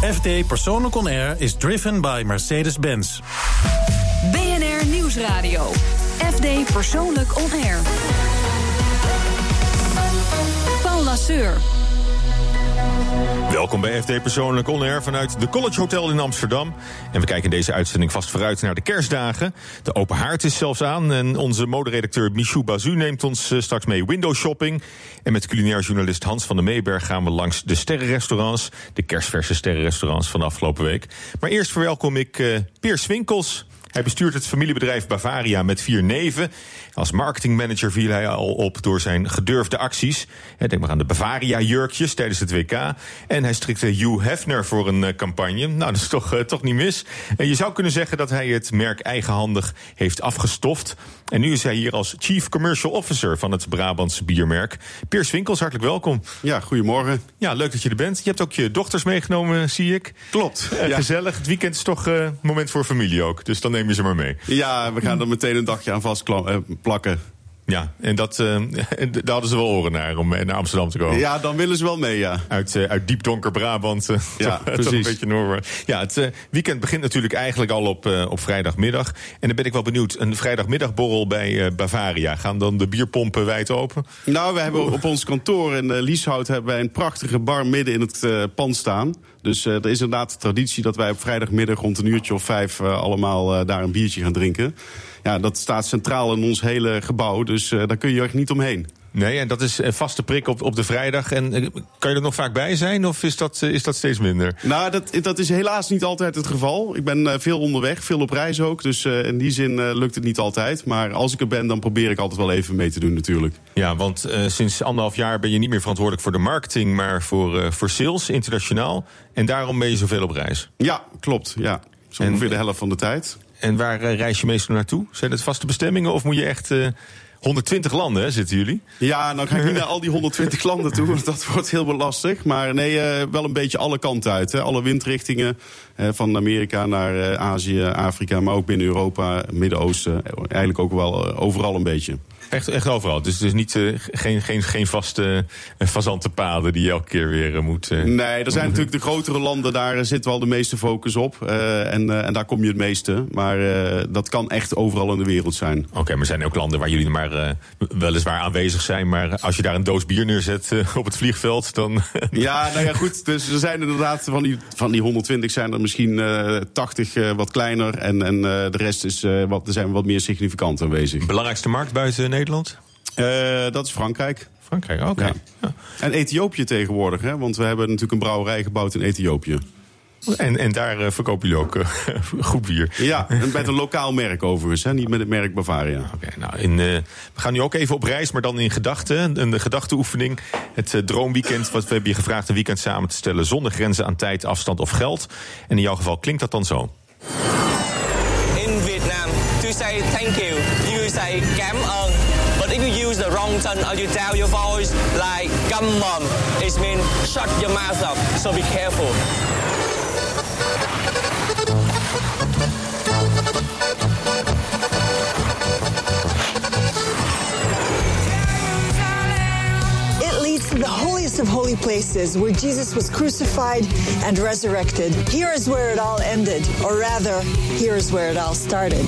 FD Persoonlijk On Air is driven by Mercedes-Benz. BNR Nieuwsradio. FD Persoonlijk On Air. Paul Lasseur. Welkom bij FD Persoonlijk On Air vanuit de College Hotel in Amsterdam. En we kijken in deze uitzending vast vooruit naar de kerstdagen. De open haard is zelfs aan en onze moderedacteur Michou Bazu neemt ons eh, straks mee window shopping. En met culinair journalist Hans van der Meeberg gaan we langs de sterrenrestaurants. De kerstverse sterrenrestaurants van de afgelopen week. Maar eerst verwelkom ik uh, Peer Swinkels. Hij bestuurt het familiebedrijf Bavaria met vier neven. Als marketingmanager viel hij al op door zijn gedurfde acties. Denk maar aan de Bavaria-jurkjes tijdens het WK. En hij strikte Hugh Hefner voor een eh, campagne. Nou, dat is toch, uh, toch niet mis. En je zou kunnen zeggen dat hij het merk eigenhandig heeft afgestoft. En nu is hij hier als Chief Commercial Officer van het Brabantse biermerk. Piers Winkels, hartelijk welkom. Ja, goedemorgen. Ja, leuk dat je er bent. Je hebt ook je dochters meegenomen, zie ik. Klopt. Uh, ja. Gezellig. Het weekend is toch uh, moment voor familie ook. Dus dan neem je ze maar mee. Ja, we gaan er meteen een dagje aan vast plakken. Ja, en dat, uh, daar hadden ze wel oren naar om naar Amsterdam te komen. Ja, dan willen ze wel mee, ja. Uit, uh, uit diep donker Brabant. Uh, ja, toch, precies. Toch een beetje Noord. Ja, het weekend begint natuurlijk eigenlijk al op, op vrijdagmiddag. En dan ben ik wel benieuwd. Een vrijdagmiddagborrel bij Bavaria. Gaan dan de bierpompen wijd open? Nou, we hebben op ons kantoor in Lieshout hebben wij een prachtige bar midden in het pand staan. Dus er is inderdaad de traditie dat wij op vrijdagmiddag rond een uurtje of vijf allemaal daar een biertje gaan drinken ja, dat staat centraal in ons hele gebouw. Dus uh, daar kun je echt niet omheen. Nee, en dat is een vaste prik op, op de vrijdag. En uh, kan je er nog vaak bij zijn of is dat, uh, is dat steeds minder? Nou, dat, dat is helaas niet altijd het geval. Ik ben veel onderweg, veel op reis ook. Dus in die zin lukt het niet altijd. Maar als ik er ben, dan probeer ik altijd wel even mee te doen natuurlijk. Ja, want sinds anderhalf jaar ben je niet meer verantwoordelijk voor de marketing... maar voor, voor sales, internationaal. En daarom ben je zoveel op reis. Ja, klopt. Ja. Zo ongeveer de helft van de tijd. En waar reis je meestal naartoe? Zijn het vaste bestemmingen of moet je echt... Uh, 120 landen hè, zitten jullie? Ja, nou ga ik niet naar al die 120 landen toe, want dat wordt heel lastig. Maar nee, uh, wel een beetje alle kanten uit. Hè. Alle windrichtingen, uh, van Amerika naar uh, Azië, Afrika, maar ook binnen Europa, Midden-Oosten. Eigenlijk ook wel overal een beetje. Echt, echt overal. Dus is niet, uh, geen, geen, geen vaste uh, fazante paden die je elke keer weer uh, moet. nee, er zijn natuurlijk de grotere landen, daar zit wel de meeste focus op. en, en daar kom je het meeste. Maar dat kan echt overal in de wereld zijn. Oké, okay, maar er zijn ook landen waar jullie maar weliswaar aanwezig zijn. Maar als je daar een doos bier neerzet op het vliegveld, dan. ja, nou ja, goed. Dus er zijn inderdaad van die, van die 120 zijn er misschien 80 wat kleiner. En, en de rest is wat, er zijn wat meer significant aanwezig. Belangrijkste markt buiten Nederland? Uh, dat is Frankrijk. Frankrijk, oké. Okay. Ja. Ja. En Ethiopië tegenwoordig, hè? want we hebben natuurlijk een brouwerij gebouwd in Ethiopië. En, en daar uh, verkopen jullie ook uh, goed bier. Ja, en met een lokaal merk overigens, hè? niet met het merk Bavaria. Oké, okay, nou, in, uh, we gaan nu ook even op reis, maar dan in gedachten. Een gedachteoefening. Het droomweekend, wat we hebben je gevraagd een weekend samen te stellen... zonder grenzen aan tijd, afstand of geld. En in jouw geval klinkt dat dan zo. The or you tell your voice like come on, it means shut your mouth up. So be careful. It leads to the holiest of holy places where Jesus was crucified and resurrected. Here is where it all ended, or rather, here is where it all started.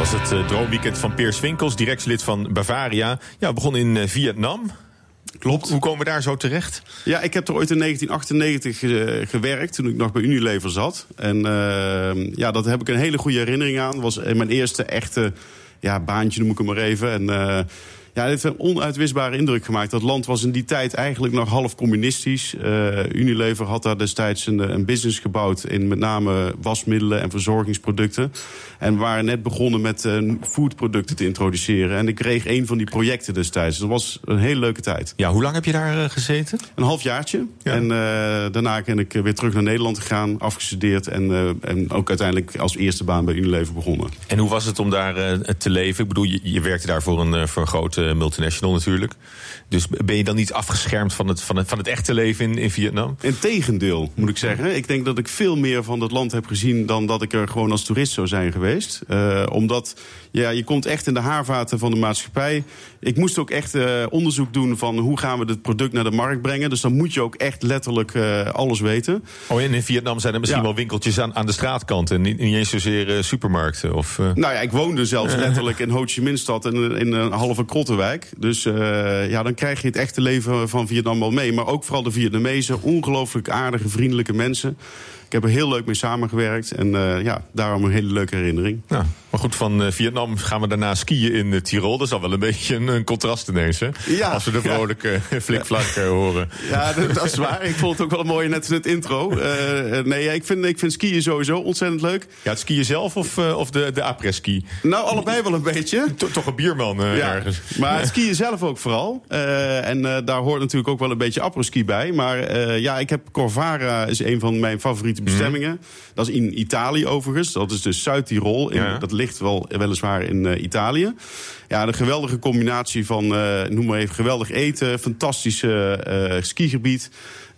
Was het uh, droomweekend van Peers Winkels, directielid van Bavaria. Ja, begon in uh, Vietnam. Klopt. Hoe komen we daar zo terecht? Ja, ik heb er ooit in 1998 uh, gewerkt, toen ik nog bij Unilever zat. En ja, daar heb ik een hele goede herinnering aan. Dat was mijn eerste echte ja, baantje, noem ik hem maar even. En ja, dit heeft een onuitwisbare indruk gemaakt. Dat land was in die tijd eigenlijk nog half communistisch. Uh, Unilever had daar destijds een, een business gebouwd... in met name wasmiddelen en verzorgingsproducten. En we waren net begonnen met uh, foodproducten te introduceren. En ik kreeg een van die projecten destijds. Dat was een hele leuke tijd. Ja, hoe lang heb je daar uh, gezeten? Een halfjaartje. Ja. En daarna ben ik weer terug naar Nederland gegaan, afgestudeerd... En, en ook uiteindelijk als eerste baan bij Unilever begonnen. En hoe was het om daar te leven? Ik bedoel, je, je werkte daar voor een, voor een grote grote multinational natuurlijk. Dus ben je dan niet afgeschermd van het, van het, van het echte leven in, in Vietnam? Integendeel, moet ik zeggen. Ik denk dat ik veel meer van dat land heb gezien dan dat ik er gewoon als toerist zou zijn geweest. Uh, omdat ja, je komt echt in de haarvaten van de maatschappij. Ik moest ook echt uh, onderzoek doen van hoe gaan we dit product naar de markt brengen. Dus dan moet je ook echt letterlijk uh, alles weten. Oh, en in Vietnam zijn er misschien ja. wel winkeltjes aan, aan de straatkant en niet, niet eens zozeer supermarkten? Of, Nou ja, ik woonde zelfs letterlijk in Ho Chi Minh stad in, in een halve Dus ja, dan krijg je het echte leven van Vietnam wel mee. Maar ook vooral de Vietnamezen, ongelooflijk aardige, vriendelijke mensen. Ik heb er heel leuk mee samengewerkt. En uh, ja, daarom een hele leuke herinnering. Ja, maar goed, van uh, Vietnam gaan we daarna skiën in uh, Tirol. Dat is al wel een beetje een, een contrast ineens, hè? Ja, Als we de vrolijke ja. flikvlak horen. Ja, dat, dat, is waar. Ik vond het ook wel mooi net in het intro. nee, ik vind, ik vind skiën sowieso ontzettend leuk. Ja, het skiën zelf of, of de, de après-ski? Nou, allebei wel een beetje. To, toch een bierman ja, ergens. Maar het skiën zelf ook vooral. en daar hoort natuurlijk ook wel een beetje après-ski bij. Maar ja, ik heb Corvara is een van mijn favoriete bestemmingen. Mm. Dat is in Italië overigens. Dat is dus Zuid-Tirol. Ja. Dat ligt wel weliswaar in uh, Italië. Ja, een geweldige combinatie van, uh, noem maar even, geweldig eten, fantastische uh, skigebied.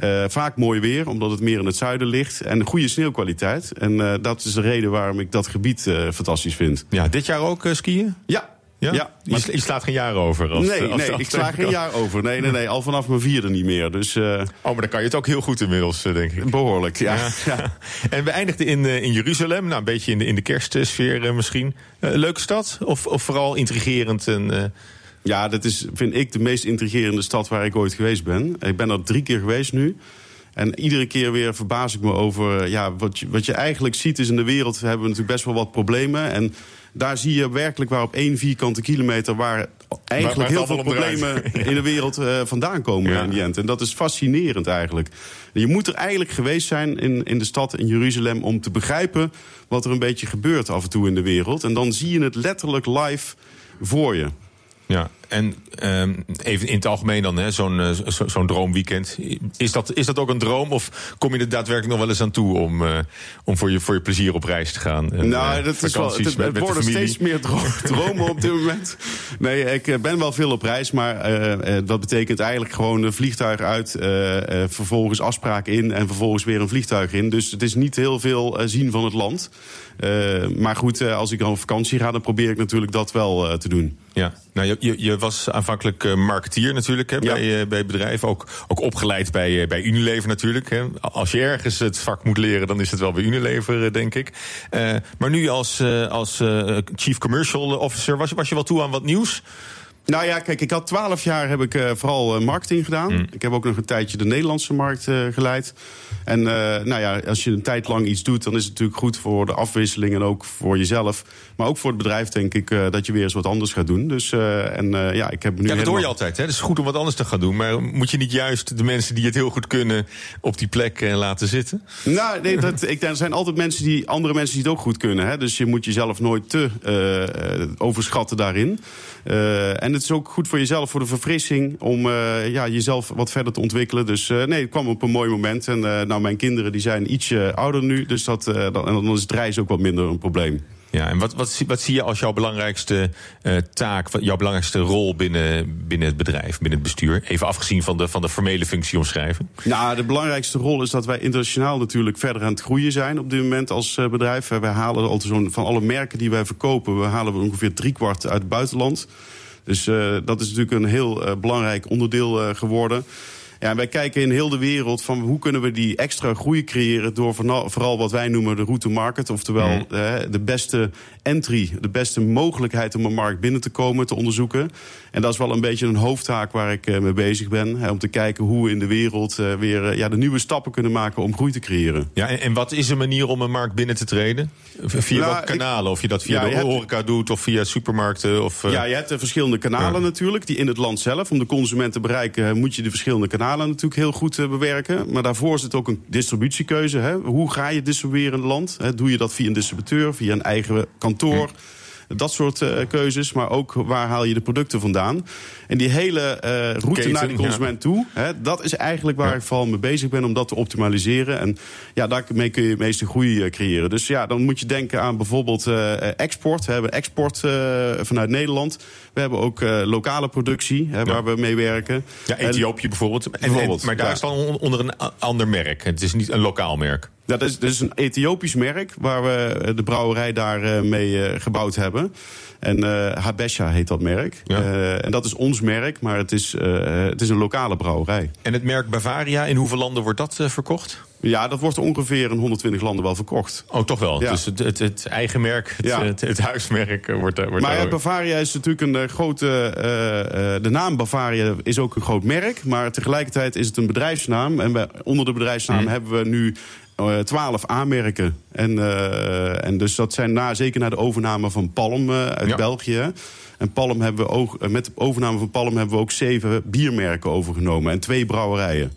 Uh, vaak mooi weer, omdat het meer in het zuiden ligt. En goede sneeuwkwaliteit. En uh, dat is de reden waarom ik dat gebied uh, fantastisch vind. Ja, dit jaar ook skiën? Ja, ja? ja je, je, slaat geen jaar over? Als, nee, als, nee ik sla geen jaar over. Nee, nee, nee, al vanaf mijn vierde niet meer. Dus, uh, oh, maar dan kan je het ook heel goed inmiddels, denk ik. Behoorlijk, ja. ja. ja. En we eindigden in, uh, in Jeruzalem, nou, een beetje in de, in de kerstsfeer uh, misschien. leuke stad? Of, of vooral intrigerend? En, ja, dat is, vind ik, de meest intrigerende stad waar ik ooit geweest ben. Ik ben er drie keer geweest nu. En iedere keer weer verbaas ik me over... Ja, wat, je, wat je eigenlijk ziet is in de wereld... hebben we natuurlijk best wel wat problemen. En daar zie je werkelijk waar op één vierkante kilometer... waar eigenlijk heel veel problemen ja. in de wereld uh, vandaan komen ja. in die end. En dat is fascinerend eigenlijk. Je moet er eigenlijk geweest zijn in, in de stad in Jeruzalem... om te begrijpen wat er een beetje gebeurt af en toe in de wereld. En dan zie je het letterlijk live voor je. Ja, en um, even in het algemeen dan, zo'n uh, zo, zo droomweekend. Is dat, is dat ook een droom of kom je er daadwerkelijk nog wel eens aan toe om, uh, om voor, je, voor je plezier op reis te gaan? Nou, uh, dat is wel, het, het worden steeds meer dromen op dit moment. Nee, ik ben wel veel op reis, maar dat betekent eigenlijk gewoon een vliegtuig uit, vervolgens afspraken in en vervolgens weer een vliegtuig in. Dus het is niet heel veel zien van het land. maar goed, als ik dan op vakantie ga, dan probeer ik natuurlijk dat wel te doen. Ja, nou, je, je was aanvankelijk uh, marketeer natuurlijk hè, ja. bij, uh, bij bedrijven. Ook, ook opgeleid bij, uh, bij Unilever natuurlijk. Hè. Als je ergens het vak moet leren, dan is het wel bij Unilever, denk ik. maar nu als, als Chief Commercial Officer, was, was je wel toe aan wat nieuws? Nou ja, kijk, ik had twaalf jaar heb ik uh, vooral uh, marketing gedaan. Mm. Ik heb ook nog een tijdje de Nederlandse markt uh, geleid. En nou ja, als je een tijd lang iets doet, dan is het natuurlijk goed voor de afwisseling en ook voor jezelf. Maar ook voor het bedrijf denk ik dat je weer eens wat anders gaat doen. Dus en ja, ik heb nu. Ja, dat helemaal... hoor je altijd. Hè? Het is goed om wat anders te gaan doen. Maar moet je niet juist de mensen die het heel goed kunnen op die plek laten zitten? Nou, nee, dat, ik, er zijn altijd mensen die andere mensen die het ook goed kunnen. Hè? Dus je moet jezelf nooit te overschatten daarin. en en het is ook goed voor jezelf, voor de verfrissing, om ja, jezelf wat verder te ontwikkelen. Dus nee, het kwam op een mooi moment. En nou, mijn kinderen die zijn ietsje ouder nu, dus dat, dan, en dan is het reizen ook wat minder een probleem. Ja, en wat, wat, wat zie je als jouw belangrijkste uh, taak, jouw belangrijkste rol binnen, binnen het bedrijf, binnen het bestuur? Even afgezien van de, van de formele functie omschrijven. Nou, de belangrijkste rol is dat wij internationaal natuurlijk verder aan het groeien zijn op dit moment als uh, bedrijf. Wij halen altijd zo'n van alle merken die wij verkopen, we halen we ongeveer driekwart uit het buitenland. Dus uh, dat is natuurlijk een heel belangrijk onderdeel geworden. Ja, wij kijken in heel de wereld van hoe kunnen we die extra groei creëren door vooral wat wij noemen de route market. Oftewel mm. de beste entry, de beste mogelijkheid om een markt binnen te komen, te onderzoeken. En dat is wel een beetje een hoofdtaak waar ik mee bezig ben. Om te kijken hoe we in de wereld weer ja, de nieuwe stappen kunnen maken om groei te creëren. Ja, en, wat is een manier om een markt binnen te treden? Via nou, welke kanalen? Of je dat via ja, de horeca hebt, doet of via supermarkten? Of, ja, je hebt de verschillende kanalen ja. natuurlijk, die in het land zelf. Om de consument te bereiken moet je de verschillende kanalen natuurlijk heel goed uh, bewerken. Maar daarvoor zit ook een distributiekeuze. Hè? Hoe ga je distribueren in het land? Doe je dat via een distributeur, via een eigen kantoor? Dat soort uh, keuzes. Maar ook waar haal je de producten vandaan. En die hele uh, route Keten, naar de consument toe. Hè, dat is eigenlijk waar Ja. ik vooral mee bezig ben om dat te optimaliseren. En ja, daarmee kun je het meeste groei eh, creëren. Dus ja, dan moet je denken aan bijvoorbeeld eh, export. We hebben export eh, vanuit Nederland. We hebben ook eh, lokale productie hè, waar we mee werken. Ja, Ethiopië bijvoorbeeld. En, en- Bijvoorbeeld, maar daar is dan on- onder een ander merk. Het is niet een lokaal merk. Dat is, dat is een Ethiopisch merk waar we eh, de brouwerij daar eh, mee eh, gebouwd hebben. En Habesha heet dat merk. Ja. En dat is ons merk, maar het is, het is een lokale brouwerij. En het merk Bavaria, in hoeveel landen wordt dat verkocht? Ja, dat wordt ongeveer in 120 landen wel verkocht. Oh, toch wel. Ja. Dus het, het, het eigen merk, het, Ja. het, huismerk wordt, wordt Maar ja, Bavaria is natuurlijk een grote. de naam Bavaria is ook een groot merk. Maar tegelijkertijd is het een bedrijfsnaam. En we, onder de bedrijfsnaam hebben we nu. Eh, twaalf aanmerken. En, eh, en dus dat zijn na, zeker na de overname van Palm eh, uit Ja. België. En Palm hebben we ook, met de overname van Palm hebben we ook zeven biermerken overgenomen. En twee brouwerijen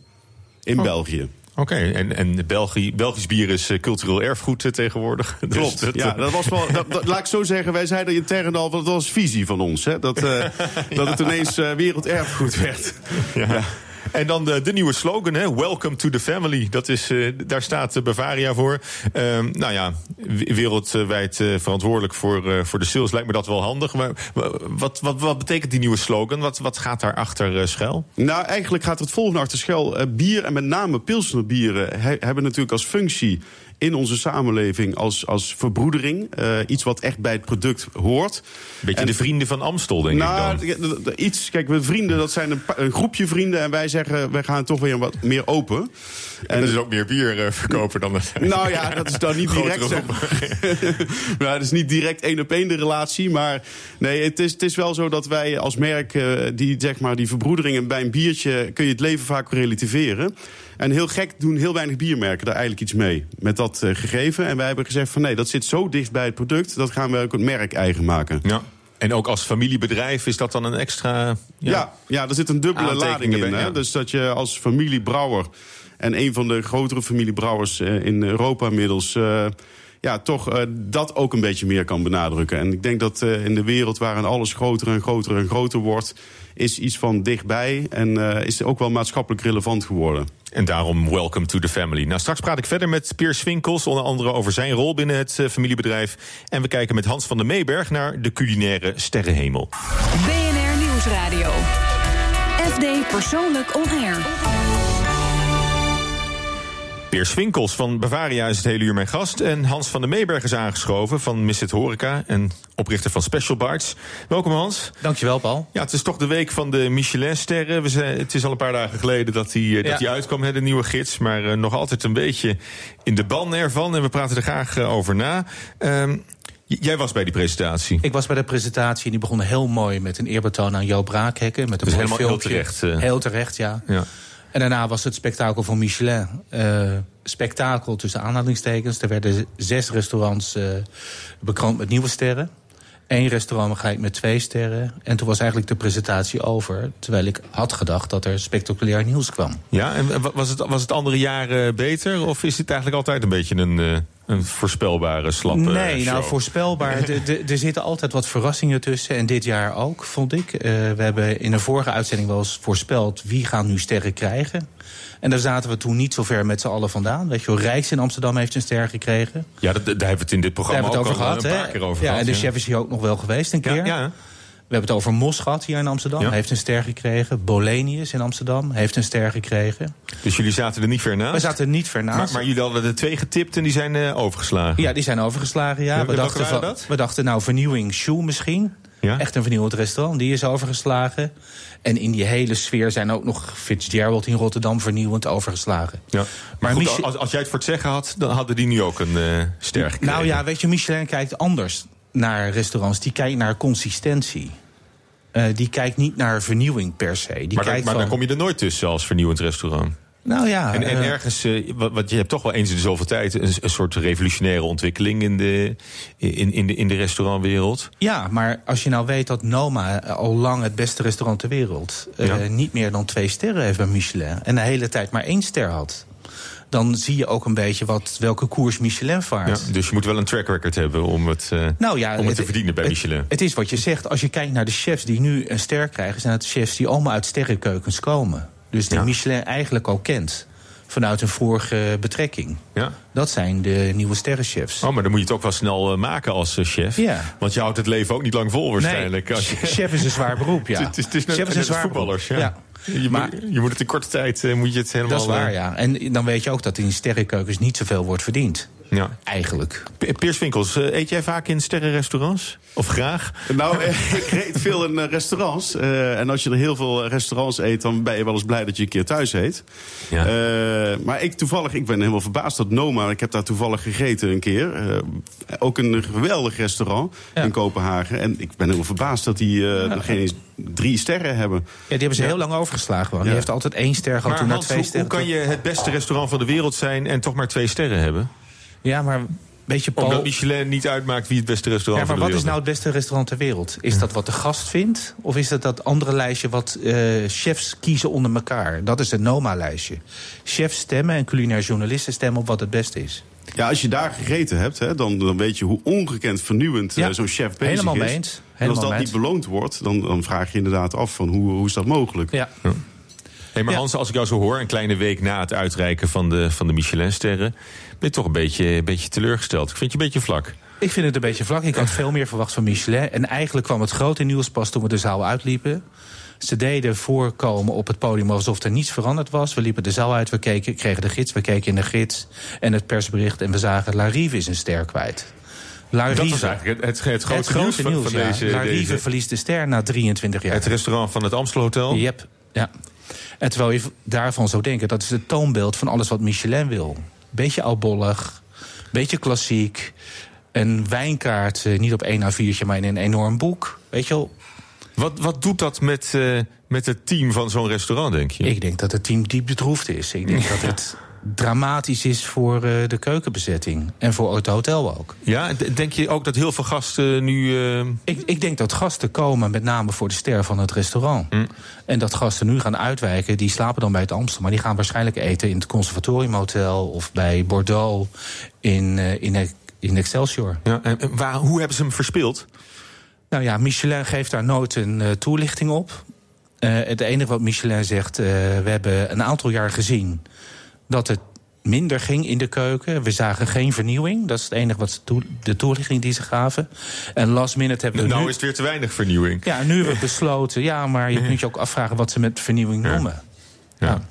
in België. Oké, en, en België, Belgisch bier is cultureel erfgoed tegenwoordig. Dus Klopt. dat, ja, dat was wel. Dat, dat- laat ik zo zeggen, wij zeiden intern al, dat was visie van ons. Hè? Dat, dat het ineens werelderfgoed werd. Ja. En dan de, de nieuwe slogan, hè? Welcome to the family. Dat is, eh, daar staat eh, Bavaria voor. Ehm, nou ja, wereldwijd eh, verantwoordelijk voor, voor de sales. Lijkt me dat wel handig. Maar wa- wat, wat, wat betekent die nieuwe slogan? Wat, wat gaat daarachter schuil? Nou, eigenlijk gaat het volgende achter schuil. Bier en met name pilsnerbieren he- hebben natuurlijk als functie in onze samenleving als, als verbroedering. eh, iets wat echt bij het product hoort. Beetje En- de vrienden van Amstel, denk nou, ik dan. d- d- d- iets. Kijk, we vrienden, dat zijn een, groepje vrienden. En wij zeggen, wij gaan toch weer wat meer open. En dat is ook meer bier eh, verkopen dan het. Nou ja, dat is dan niet direct. Zeg. nou, het is niet direct één op één de relatie. Maar nee, het is, het is wel zo dat wij als merk eh, die, zeg maar, die verbroederingen bij een biertje kun je het leven vaak relativeren. En heel gek doen heel weinig biermerken daar eigenlijk iets mee. Met dat eh, gegeven. En wij hebben gezegd van nee, dat zit zo dicht bij het product. Dat gaan we ook het merk eigen maken. Ja. En ook als familiebedrijf is dat dan een extra. Ja, ja, er zit een dubbele lading in. ja. Dus dat je als familiebrouwer en een van de grotere familiebrouwers eh, in Europa inmiddels. eh, ja, toch eh, dat ook een beetje meer kan benadrukken. En ik denk dat eh, in de wereld waarin alles groter en groter en groter wordt, is iets van dichtbij en eh, is ook wel maatschappelijk relevant geworden. En daarom welcome to the family. Nou, straks praat ik verder met Piers Winkels, onder andere over zijn rol binnen het eh, familiebedrijf. En we kijken met Hans van der Meeberg naar de culinaire sterrenhemel. BNR Nieuwsradio. FD Persoonlijk On Air. Piers Winkels van Bavaria is het hele uur mijn gast. En Hans van der Meeberg is aangeschoven van Miss It Horeca en oprichter van Special Bites. Welkom Hans. Dankjewel, Paul. Ja, het is toch de week van de Michelin-sterren. We zijn, het is al een paar dagen geleden dat die, eh, dat Ja. die uitkwam, hè, de nieuwe gids. Maar eh, nog altijd een beetje in de ban ervan. En we praten er graag eh, over na. Ehm, jij was bij die presentatie. Ik was bij de presentatie en die begon heel mooi met een eerbetoon aan Joop Braakhekken. Met een Dus mooi helemaal heel terecht. Heel terecht, ja. Ja. En daarna was het spektakel van Michelin. Eh, spektakel tussen aanhalingstekens. Er werden zes restaurants eh, bekroond met nieuwe sterren. Eén restaurant ga met twee sterren. En toen was eigenlijk de presentatie over. Terwijl ik had gedacht dat er spectaculair nieuws kwam. Ja, en wa- was het, was het andere jaren beter? Of is het eigenlijk altijd een beetje een, eh, een voorspelbare, slappe Nee, show? nou voorspelbaar. Er zitten altijd wat verrassingen tussen. En dit jaar ook, vond ik. Eh, we hebben in een vorige uitzending wel eens voorspeld... wie gaan nu sterren krijgen. En daar zaten we toen niet zo ver met z'n allen vandaan. Weet je wel, Rijks in Amsterdam heeft een ster gekregen. Ja, daar hebben we het in dit programma over ook al gehad. een paar keer over ja, gehad. en de chef is hier ook nog wel geweest een keer. ja, ja. We hebben het over Mos gehad hier in Amsterdam. Ja. Heeft een ster gekregen. Bolenius in Amsterdam heeft een ster gekregen. Dus jullie zaten er niet ver naast? We zaten er niet ver naast. maar, maar jullie hadden er twee getipt en die zijn eh, overgeslagen. Ja, die zijn overgeslagen, ja. Ja, we, dachten van- dat? we dachten, nou, vernieuwing Shoe misschien. Ja? Echt een vernieuwend restaurant, die is overgeslagen. En in die hele sfeer zijn ook nog Fitzgerald in Rotterdam vernieuwend overgeslagen. Ja. Maar, Maar goed, als, als jij het voor het zeggen had, dan hadden die nu ook een eh ster gekregen. Nou ja, weet je, Michelin kijkt anders naar restaurants. Die kijkt naar consistentie. Eh, die kijkt niet naar vernieuwing per se. Die maar, dan, kijkt maar van, dan kom je er nooit tussen als vernieuwend restaurant. Nou ja, En, en eh, ergens, eh, wat, wat je hebt toch wel eens in de zoveel tijd een, een soort revolutionaire ontwikkeling in de, in, in de, in de restaurantwereld. Ja, maar als je nou weet dat Noma al lang het beste restaurant ter wereld... Ja. niet meer dan twee sterren heeft bij Michelin... en de hele tijd maar één ster had... dan zie je ook een beetje wat, welke koers Michelin vaart. Ja, dus je moet wel een track record hebben om het, uh, nou ja, om het, te verdienen bij het, Michelin. Het is wat je zegt. Als je kijkt naar de chefs die nu een ster krijgen, zijn het chefs die allemaal uit sterrenkeukens komen. Dus die Ja. Michelin eigenlijk al kent. Vanuit een vorige betrekking. Ja. Dat zijn de nieuwe sterrenchefs. Oh, maar dan moet je het ook wel snel eh, maken als eh, chef. Ja. Want je houdt het leven ook niet lang vol waarschijnlijk. Nee, als je- chef is een zwaar beroep, ja. Het is, het is net, Chef is een zwaar voetballers. Ja. Je, Maar- moet, je moet het in korte tijd eh, moet je het helemaal... Dat is waar, eh, ja. En dan weet je ook dat in sterrenkeukens niet zoveel wordt verdiend. Ja. Eigenlijk. Piers Winkels, eh, eet jij vaak in sterrenrestaurants? Of graag? Nou, ik reed veel in eh, restaurants. eh, en als je er heel veel restaurants eet, dan ben je wel eens blij dat je een keer thuis eet. Ja. Eh, maar ik toevallig, ik ben helemaal verbaasd dat Noma, ik heb daar toevallig gegeten een keer. eh, ook een geweldig restaurant Ja. in Kopenhagen. En ik ben helemaal verbaasd dat die eh, nog geen eens drie sterren hebben. Ja, die hebben ze heel lang overgeslagen. Want Ja. Die heeft altijd één ster gehad, toen naar twee hoe, hoe sterren. kan je het beste restaurant van de wereld zijn... en toch maar twee sterren hebben? Ja, maar weet je, Paul... Omdat Michelin niet uitmaakt wie het beste Ja, restaurant maar van de wat is nou het beste restaurant ter wereld? Is dat wat de gast vindt? Of is dat dat andere lijstje wat eh, chefs kiezen onder elkaar? Dat is het NOMA-lijstje. Chefs stemmen en culinair journalisten stemmen op wat het beste is. Ja, als je daar gegeten hebt, hè, dan, dan weet je hoe ongekend vernieuwend Ja, eh, zo'n chef bezig helemaal is. mee eens. en als Helemaal dat niet beloond wordt, dan, dan vraag je inderdaad af van hoe, hoe is dat mogelijk? Ja. Hey, maar Ja. Hans, als ik jou zo hoor, een kleine week na het uitreiken van de, van de Michelin-sterren... ben je toch een beetje, een beetje teleurgesteld. Ik vind je een beetje vlak. Ik vind het een beetje vlak. Ik had veel meer verwacht van Michelin. En eigenlijk kwam het grote nieuws pas toen we de zaal uitliepen. Ze deden voorkomen op het podium alsof er niets veranderd was. We liepen de zaal uit, we keken, kregen de gids, we keken in de gids en het persbericht en we zagen Larive is een ster kwijt. Larive, Dat was eigenlijk het, het, het grote, het grote nieuws van, nieuws, van ja. deze, Larive deze- verliest de ster na 23 jaar. Het restaurant van het Amstel Hotel. Yep, ja. En terwijl je daarvan zou denken, dat is het toonbeeld van alles wat Michelin wil. Beetje oudbollig, beetje klassiek. Een wijnkaart, eh, niet op één A4'tje, maar in een enorm boek. Weet je wel, Wat, wat doet dat met, eh, met het team van zo'n restaurant, denk je? ik denk dat het team diep bedroefd is. Ik denk dat het dramatisch is voor eh, de keukenbezetting. En voor het hotel ook. Ja, denk je ook dat heel veel gasten nu... eh, Ik, ik denk dat gasten komen met name voor de ster van het restaurant. Hm. En dat gasten nu gaan uitwijken, die slapen dan bij het Amstel. Maar die gaan waarschijnlijk eten in het Conservatoriumhotel... of bij Bordeaux in, eh, in, in Excelsior. ja, en, waar, hoe hebben ze hem verspeeld? Nou ja, Michelin geeft daar nooit een toelichting op. Het enige wat Michelin zegt, we hebben een aantal jaar gezien dat het minder ging in de keuken. We zagen geen vernieuwing. Dat is het enige wat ze de toelichting die ze gaven. En last minute hebben we Nou nu... is het weer te weinig vernieuwing. Ja, nu hebben we besloten. Ja, maar je kunt je ook afvragen wat ze met vernieuwing noemen. Ja. Ja.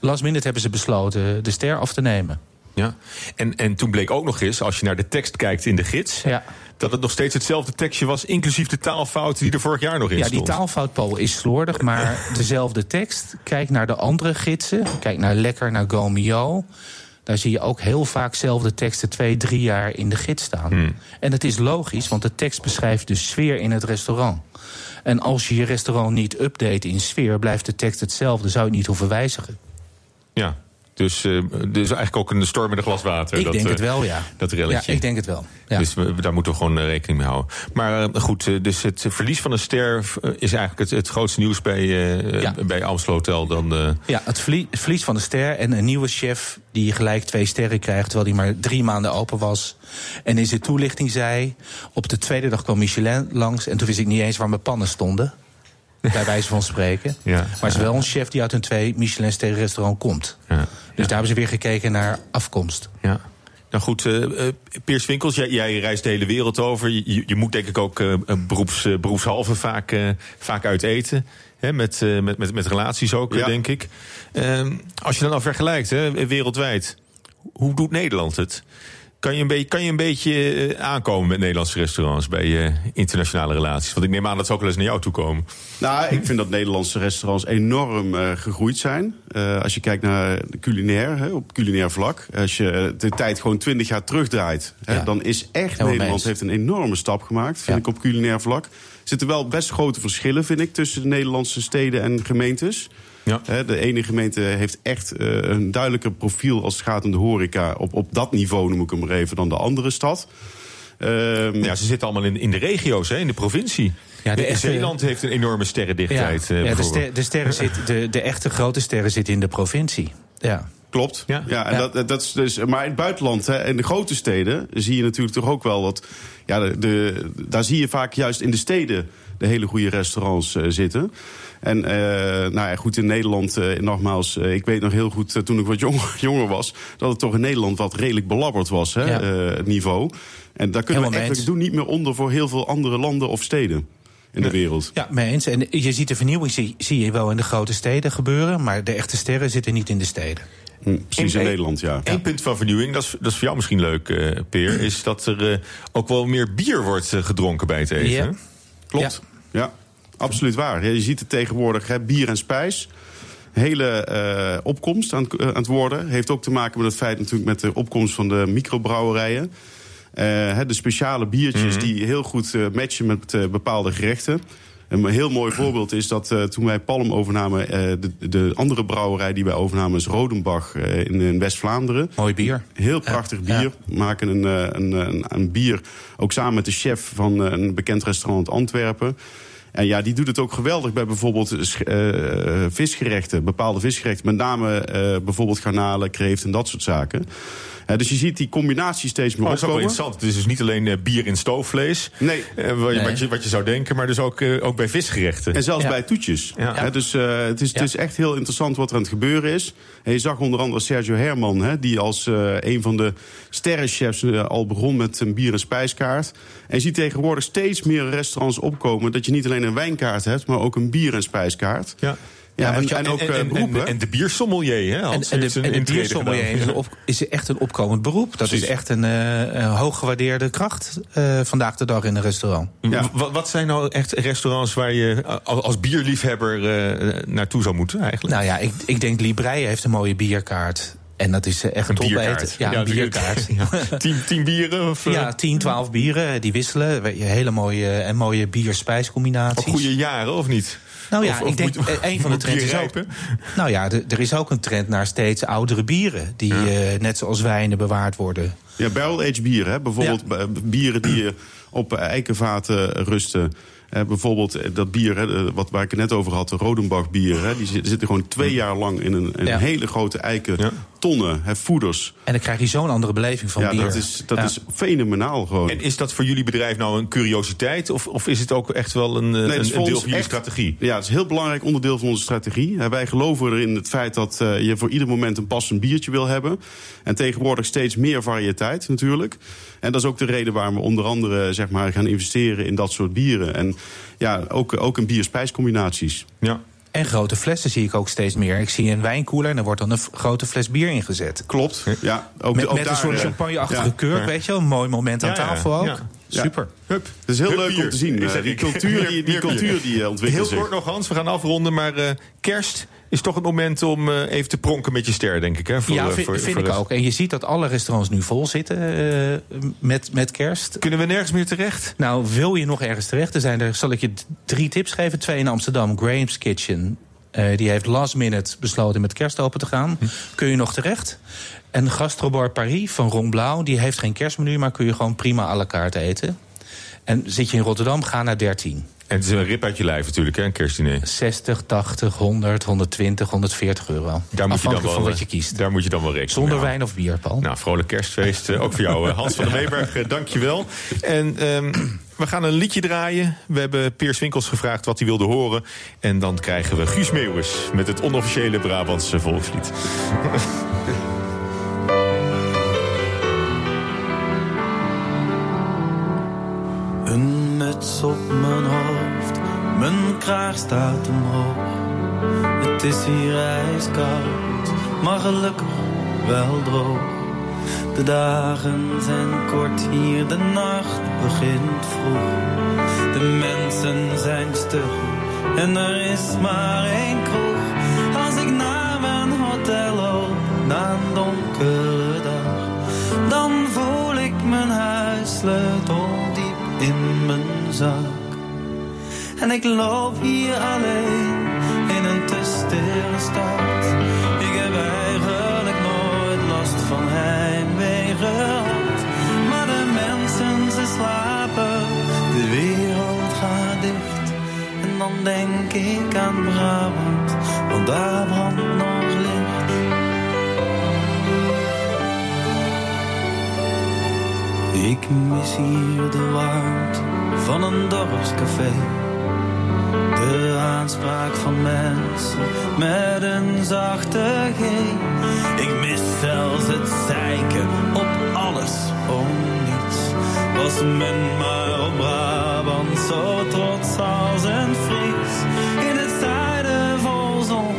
Last minute hebben ze besloten de ster af te nemen. Ja. En, en toen bleek ook nog eens, als je naar de tekst kijkt in de gids... Ja. Dat het nog steeds hetzelfde tekstje was... inclusief de taalfout die er vorig jaar nog in Ja, die stond. taalfout, Paul, is slordig, maar dezelfde tekst. Kijk naar de andere gidsen. Kijk naar Lekker, naar Gomio. Daar zie je ook heel vaak dezelfde teksten twee, drie jaar in de gids staan. Hmm. En het is logisch, want de tekst beschrijft de sfeer in het restaurant. En als je je restaurant niet update in sfeer, blijft de tekst hetzelfde. Zou je het niet hoeven wijzigen. Ja, dus, eh, dus eigenlijk ook een storm in een glas water. Ik dat, denk eh, het wel, ja. Dat Ja, relletje. ik denk het wel. Ja. Dus we, daar moeten we gewoon eh, rekening mee houden. Maar eh, goed, eh, dus het verlies van een ster eh, is eigenlijk het, het grootste nieuws bij, eh Ja. bij Amstel Hotel. Dan, eh, Ja, het verlie- het verlies van de ster en een nieuwe chef die gelijk twee sterren krijgt, terwijl hij maar drie maanden open was. En in zijn toelichting zei: op de tweede dag kwam Michelin langs en toen wist ik niet eens waar mijn pannen stonden. Bij wijze van spreken. Ja. Maar het is wel een chef die uit een twee Michelin-sterren restaurant komt. ja. Dus daar hebben ze weer gekeken naar afkomst. Ja. Nou goed, eh eh, Piers Winkels, jij, jij reist de hele wereld over. Je, je- moet denk ik ook eh, beroeps, eh, beroepshalve vaak, eh, vaak uit eten. Hè, met, eh, met, met, met relaties ook, Ja. denk ik. Ehm, als je dan al vergelijkt, hè, wereldwijd. Hoe doet Nederland het? Kan je een beetje, kan je een beetje aankomen met Nederlandse restaurants bij eh, internationale relaties? Want ik neem aan dat ze ook wel eens naar jou toe komen. Nou, ik vind dat Nederlandse restaurants enorm eh, gegroeid zijn. Eh, als je kijkt naar culinair, hè, op culinair vlak. Als je de tijd gewoon twintig jaar terugdraait... Hè, Ja. dan is echt Nederland heeft een enorme stap gemaakt, vind Ja. ik, op culinair vlak. Er zitten wel best grote verschillen, vind ik, tussen de Nederlandse steden en gemeentes. Ja. Hè, de ene gemeente heeft echt eh, een duidelijker profiel als het gaat om de horeca. Op, op dat niveau noem ik hem maar even dan de andere stad. Ehm, Ja, ze zitten allemaal in, in de regio's, hè, in de provincie. Ja, de echte- Zeeland heeft een enorme sterrendichtheid. eh, ja de, ster- de, sterren zit, de, de echte grote sterren zitten in de provincie. Ja. Klopt. Ja. Ja, en Ja. Dat, dat is dus, maar in het buitenland, hè, in de grote steden, zie je natuurlijk toch ook wel dat. Ja, de, de- daar zie je vaak juist in de steden de hele goede restaurants eh, zitten. En eh, nou ja, goed, in Nederland, eh, nogmaals, eh, ik weet nog heel goed toen ik wat jonger, jonger was, dat het toch in Nederland wat redelijk belabberd was, hè, Ja. eh, het niveau. En daar kunnen we Helemaal we doen niet meer onder voor heel veel andere landen of steden in de wereld. Ja, mee eens. En je ziet de vernieuwing zie, zie je wel in de grote steden gebeuren, maar de echte sterren zitten niet in de steden. Hm, precies in Nederland, ja. Eén punt van vernieuwing, dat is, dat is voor jou misschien leuk, eh, Peer... is dat er eh, ook wel meer bier wordt gedronken bij het eten. Ja. Klopt. Ja, absoluut waar. Ja, je ziet het tegenwoordig, hè, bier en spijs. Hele eh, opkomst aan, het- eh, aan het worden. Heeft ook te maken met het feit natuurlijk met de opkomst van de microbrouwerijen. Eh, hè, de speciale biertjes die heel goed matchen met bepaalde gerechten. Een heel mooi voorbeeld is dat eh, toen wij Palm overnamen... eh, de, de andere brouwerij die wij overnamen is Rodenbach eh, in, in West-Vlaanderen. Mooi bier. Heel prachtig bier. ja. Maken een, een, een, een bier ook samen met de chef van een bekend restaurant Antwerpen. En ja, die doet het ook geweldig bij bijvoorbeeld visgerechten, bepaalde visgerechten. Met name bijvoorbeeld garnalen, kreeft en dat soort zaken. Eh, dus je ziet die combinatie steeds meer Oh, dat is ook wel interessant. Het is dus niet alleen eh, bier in stoofvlees. Nee. eh, wat, je- Nee. Wat, je, wat je zou denken, maar dus ook, ook bij visgerechten. En zelfs Ja. bij toetjes. Ja. Dus eh, het, is, het is echt heel interessant wat er aan het gebeuren is. En je zag onder andere Sergio Herman, hè, die als eh, een van de sterrenchefs al begon met een bier- en spijskaart. En je ziet tegenwoordig steeds meer restaurants opkomen dat je niet alleen een wijnkaart hebt, maar ook een bier- en spijskaart. Ja. Ja, en, je- en ook eh, en, beroepen. en, en de biersommelier, hè? En, Hans en heeft de, een en de biersommelier is, een op- is echt een opkomend beroep. Dat Precies. is echt een, eh, een hooggewaardeerde kracht eh, vandaag de dag in een restaurant. Ja. Wat, wat zijn nou echt restaurants waar je als bierliefhebber eh, naartoe zou moeten eigenlijk? Nou ja, ik, ik denk Libreie heeft een mooie bierkaart. En dat is echt een top eten. Ja, een bierkaart. Ja. Tien, tien bieren? Of, Ja, 10, 12 bieren, die wisselen. Hele mooie en mooie bier-spijscombinaties. Ook goede jaren, of niet? Nou ja, Of- of ik denk moet- eh, een van de trends is ook. Nou ja, er is ook een trend naar steeds oudere bieren. Die eh, net zoals wijnen bewaard worden. Ja, barrel-aged bieren. Hè? Bijvoorbeeld eh, bieren die eh, op eikenvaten rusten. Eh, bijvoorbeeld eh, dat bier, hè, wat, waar ik het net over had, de Rodenbach bier. Hè, die zit- zitten gewoon twee jaar lang in een, Ja. hele grote eiken Ja. Tonnen, hè, voeders. En dan krijg je zo'n andere beleving van Ja, bier. dat is, dat Ja. is fenomenaal gewoon. En is dat voor jullie bedrijf nou een curiositeit? Of, of is het ook echt wel een, eh, Nee, een, deel van jullie echt- strategie? Ja, het is een heel belangrijk onderdeel van onze strategie. Hè, Wij geloven erin het feit dat eh, je voor ieder moment een passend biertje wil hebben. En tegenwoordig steeds meer variëteit natuurlijk. En dat is ook de reden waarom we onder andere zeg maar, gaan investeren in dat soort bieren. En ja, ook, ook in bier-spijscombinaties. Ja. En grote flessen zie ik ook steeds meer. Ik zie een wijnkoeler en er wordt dan een grote fles bier ingezet. Klopt. Ja, ook, Met, ook met daar, een soort eh, champagneachtige ja. kurk, weet je wel. Een mooi moment aan Ja, ja, tafel ook. ja. Ja. Super. Hup. Het is heel Hup, leuk bier. om te zien. Eh, die cultuur die, die, bier. cultuur die eh, ontwikkelt Heel kort nog, Hans, we gaan afronden. Maar eh, kerst is toch het moment om eh, even te pronken met je ster, denk ik. Hè, voor, ja, eh, vind, voor- vind voor ik ook. En je ziet dat alle restaurants nu vol zitten eh, met, met kerst. Kunnen we nergens meer terecht? Nou, wil je nog ergens terecht? Er zijn er, zal ik je drie tips geven. Twee in Amsterdam, Graham's Kitchen. Die heeft last minute besloten met kerst open te gaan. Hm. Kun je nog terecht? En Gastrobar Paris van Ron Blauw, die heeft geen kerstmenu... maar kun je gewoon prima à la carte eten. En zit je in Rotterdam, ga naar 13. En het is een rip uit je lijf natuurlijk, hè, een kerstdiner. 60, 80, 100, 120, 140 euro. Daar moet je dan wel, van wat eh, je kiest. Daar moet je dan wel rekenen Zonder wijn of bier, Paul. Nou, vrolijk kerstfeest. eh, ook voor jou, eh, Hans van der Meeberg. eh, Dank je wel. En ehm, we gaan een liedje draaien. We hebben Peers Winkels gevraagd wat hij wilde horen. En dan krijgen we Guus Meeuwis met het onofficiële Brabantse volkslied. op mijn hoofd, mijn kraag staat omhoog. Het is hier ijskoud, maar gelukkig wel droog. De dagen zijn kort hier, de nacht begint vroeg. De mensen zijn stug en er is maar één kroeg. En ik loop hier alleen in een te stille stad. Ik heb eigenlijk nooit last van heimwee gehad. Maar de mensen, ze slapen, de wereld gaat dicht. En dan denk ik aan Brabant, want daar brandt nog licht. Ik mis hier de warmte van een dorpscafé. De aanspraak van mensen met een zachte G. Ik mis zelfs het zeiken op alles om niets. Was men maar op Brabant zo trots als een Fries. In het zuiden vol zon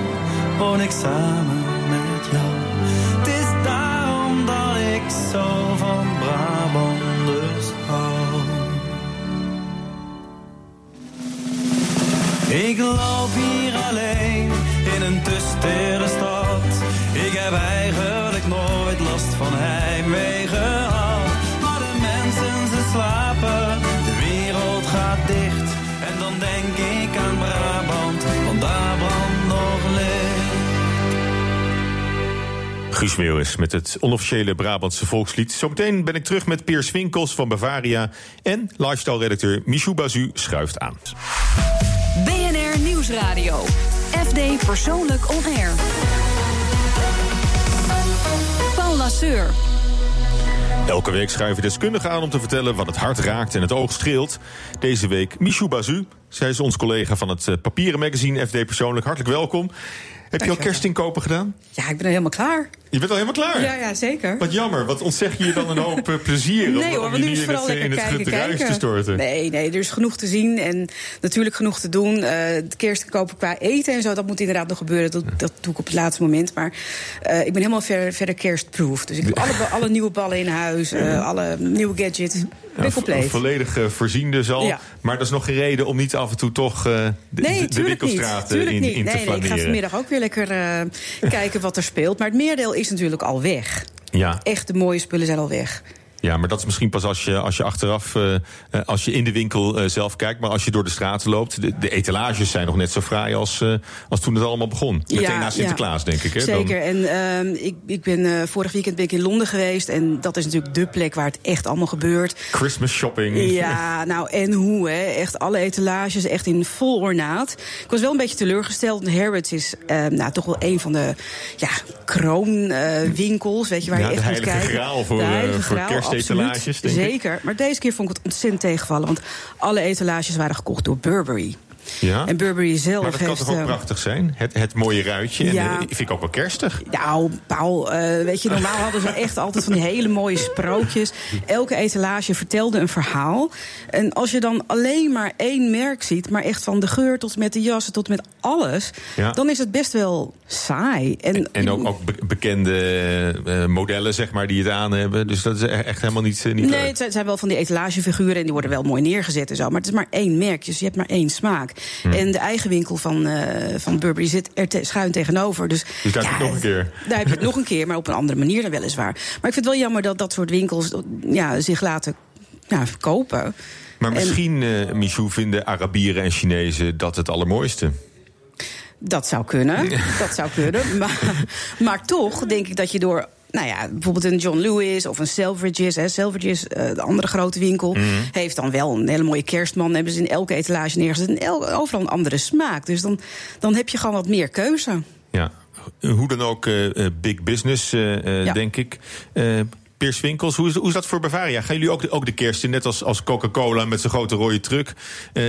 woon ik samen met jou. Het is daarom dat ik zo Ik loop hier alleen in een tusstere stad. Ik heb eigenlijk nooit last van heimwee gehad. Maar de mensen ze slapen, de wereld gaat dicht. En dan denk ik aan Brabant, want daar brandt nog licht. Guus Meeuwis met het onofficiële Brabantse volkslied. Zometeen ben ik terug met Piers Winkels van Bavaria. En lifestyle-redacteur Michou Bazu schuift aan. Nieuwsradio. FD Persoonlijk On Air. Paul Lasseur. Elke week schuiven deskundigen aan om te vertellen wat het hart raakt en het oog streelt. Deze week Michou Bazu. Zij is ons collega van het eh, papieren magazine FD Persoonlijk. Hartelijk welkom. Heb je al kerstinkopen gedaan? Ja, ik ben er helemaal klaar. Je bent al helemaal klaar? Ja, ja, zeker. Wat jammer, wat ontzeg je je dan een hoop eh, plezier om, Nee hoor, om want je nu is vooral het, lekker kijken, te storten. Nee, nee, er is genoeg te zien en natuurlijk genoeg te doen. Eh de kerst kopen qua eten en zo, dat moet inderdaad nog gebeuren. Dat, dat doe ik op het laatste moment. Maar eh, ik ben helemaal ver, verder kerstproof. Dus ik heb alle, alle nieuwe ballen in huis, eh, alle nieuwe gadgets. Ja, volledig eh, voorzien dus al. Ja. Maar dat is nog geen reden om niet af en toe toch de, Nee, de- winkelstraat in, te nee, nee, ik ga vanmiddag ook weer lekker kijken wat er speelt. Maar het meerdeel is natuurlijk al weg. Ja, Echt de mooie spullen zijn al weg. Ja, maar dat is misschien pas als je, als je achteraf, eh, eh, als je in de winkel eh, zelf kijkt. Maar als je door de straten loopt, de, de etalages zijn nog net zo fraai als, als toen het allemaal begon. Meteen Ja, na Sinterklaas, ja. denk ik. Hè? Zeker. Dan- En ehm, ik, ik ben vorig weekend ben ik in Londen geweest. En dat is natuurlijk de plek waar het echt allemaal gebeurt. Christmas shopping. Ja, nou en hoe, hè? Echt alle etalages, echt in vol ornaat. Ik was wel een beetje teleurgesteld. Harrods is eh, nou, toch wel een van de ja, kroonwinkels, weet je, waar Ja, je echt moet kijken. graal voor, De heilige voor graal, ik. Zeker. Maar deze keer vond ik het ontzettend tegenvallen. Want alle etalages waren gekocht door Burberry. Ja? En Burberry zelf Maar dat kan heeft... toch ook eh, prachtig zijn? Het, het mooie ruitje. En, Ja. eh, vind ik ook wel kerstig. Nou, Paul, eh, weet je, normaal hadden ze echt altijd van die hele mooie sprookjes. Elke etalage vertelde een verhaal. En als je dan alleen maar één merk ziet, maar echt van de geur tot met de jassen tot met alles, Ja. dan is het best wel saai. En, En ook, ook be- bekende modellen, zeg maar, die het aan hebben. Dus dat is e- echt helemaal niet, niet Nee, leuk. het zijn- het zijn wel van die etalagefiguren en die worden wel mooi neergezet en zo. Maar het is maar één merk, dus je hebt maar één smaak. Hm. En de eigen winkel van, eh, van Burberry zit er te- schuin tegenover. Dus, Dus daar heb je het nog een keer. Daar heb je het nog een keer, maar op een andere manier dan weliswaar. Maar ik vind het wel jammer dat dat soort winkels ja, zich laten ja, kopen. Maar En- misschien, eh Michou, vinden Arabieren en Chinezen dat het allermooiste. Dat zou kunnen, dat zou kunnen. Maar, maar toch denk ik dat je door... Nou ja, bijvoorbeeld een John Lewis of een Selfridges. Hè. Selfridges, eh, de andere grote winkel, Mhm. heeft dan wel een hele mooie kerstman. Hebben ze in elke etalage neergezet. En el- overal een andere smaak. Dus dan, dan heb je gewoon wat meer keuze. Ja. Hoe dan ook, eh, eh, big business, Ja. denk ik. Eh Piers Winkels, hoe is, hoe is dat voor Bavaria? Gaan jullie ook de, ook de kerst in, net als, als Coca-Cola met zijn grote rode truck? Eh,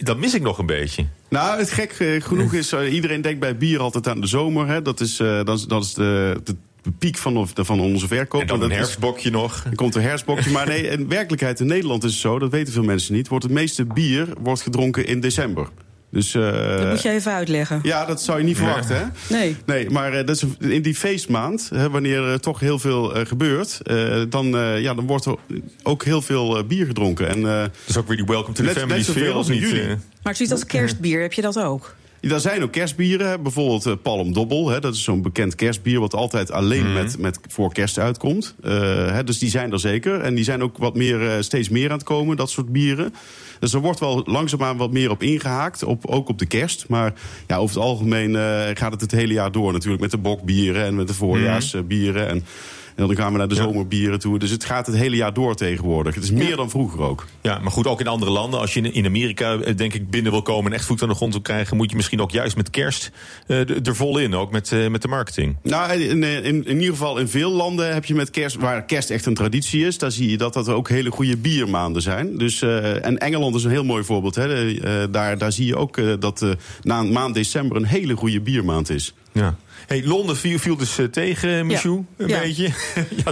dat mis ik nog een beetje. Nou, het gek genoeg is, iedereen denkt bij bier altijd aan de zomer. Hè. Dat is, eh, dat is, dat is de, de piek van, de- van onze verkoop. En dan een dat is- herfstbokje nog. Dan komt een herfstbokje. Maar nee, in werkelijkheid in Nederland is het zo, dat weten veel mensen niet. Wordt het meeste bier wordt gedronken in december. Dus, eh, Dat moet je even uitleggen. Ja, dat zou je niet verwachten, hè? Nee. Nee, maar eh, dat is in die feestmaand, hè, wanneer er toch heel veel eh, gebeurt... eh, dan, eh, ja, dan wordt er ook heel veel bier gedronken. En, eh, Dus ook weer die welcome to the Net- family net zoveel sfeer, als of in niet? juli. Maar zoiets als kerstbier, heb je dat ook? Er zijn ook kerstbieren, bijvoorbeeld eh, Palm Dobbel. Hè. Dat is zo'n bekend kerstbier wat altijd alleen Mhm. met, met voor kerst uitkomt. Eh, hè, dus die zijn er zeker. En die zijn ook wat meer, eh, steeds meer aan het komen, dat soort bieren. Dus er wordt wel langzaamaan wat meer op ingehaakt, op, ook op de kerst. Maar ja, over het algemeen gaat het het hele jaar door natuurlijk... met de bokbieren en met de voorjaarsbieren. En En dan gaan we naar de zomerbieren toe. Dus het gaat het hele jaar door tegenwoordig. Het is meer dan vroeger ook. Ja, maar goed, ook in andere landen. Als je in- Amerika, eh, denk ik, binnen wil komen en echt voet aan de grond wil krijgen, moet je misschien ook juist met kerst eh, er vol in, ook met, eh, met de marketing. Nou, in, in, in ieder geval in veel landen heb je met kerst, waar kerst echt een traditie is, daar zie je dat dat ook hele goede biermaanden zijn. Dus, en Engeland is een heel mooi voorbeeld. Hè. Daar, daar zie je ook dat na een maand december een hele goede biermaand is. Ja. Hey, Londen viel, viel dus eh, tegen, Michou, een Ja. beetje.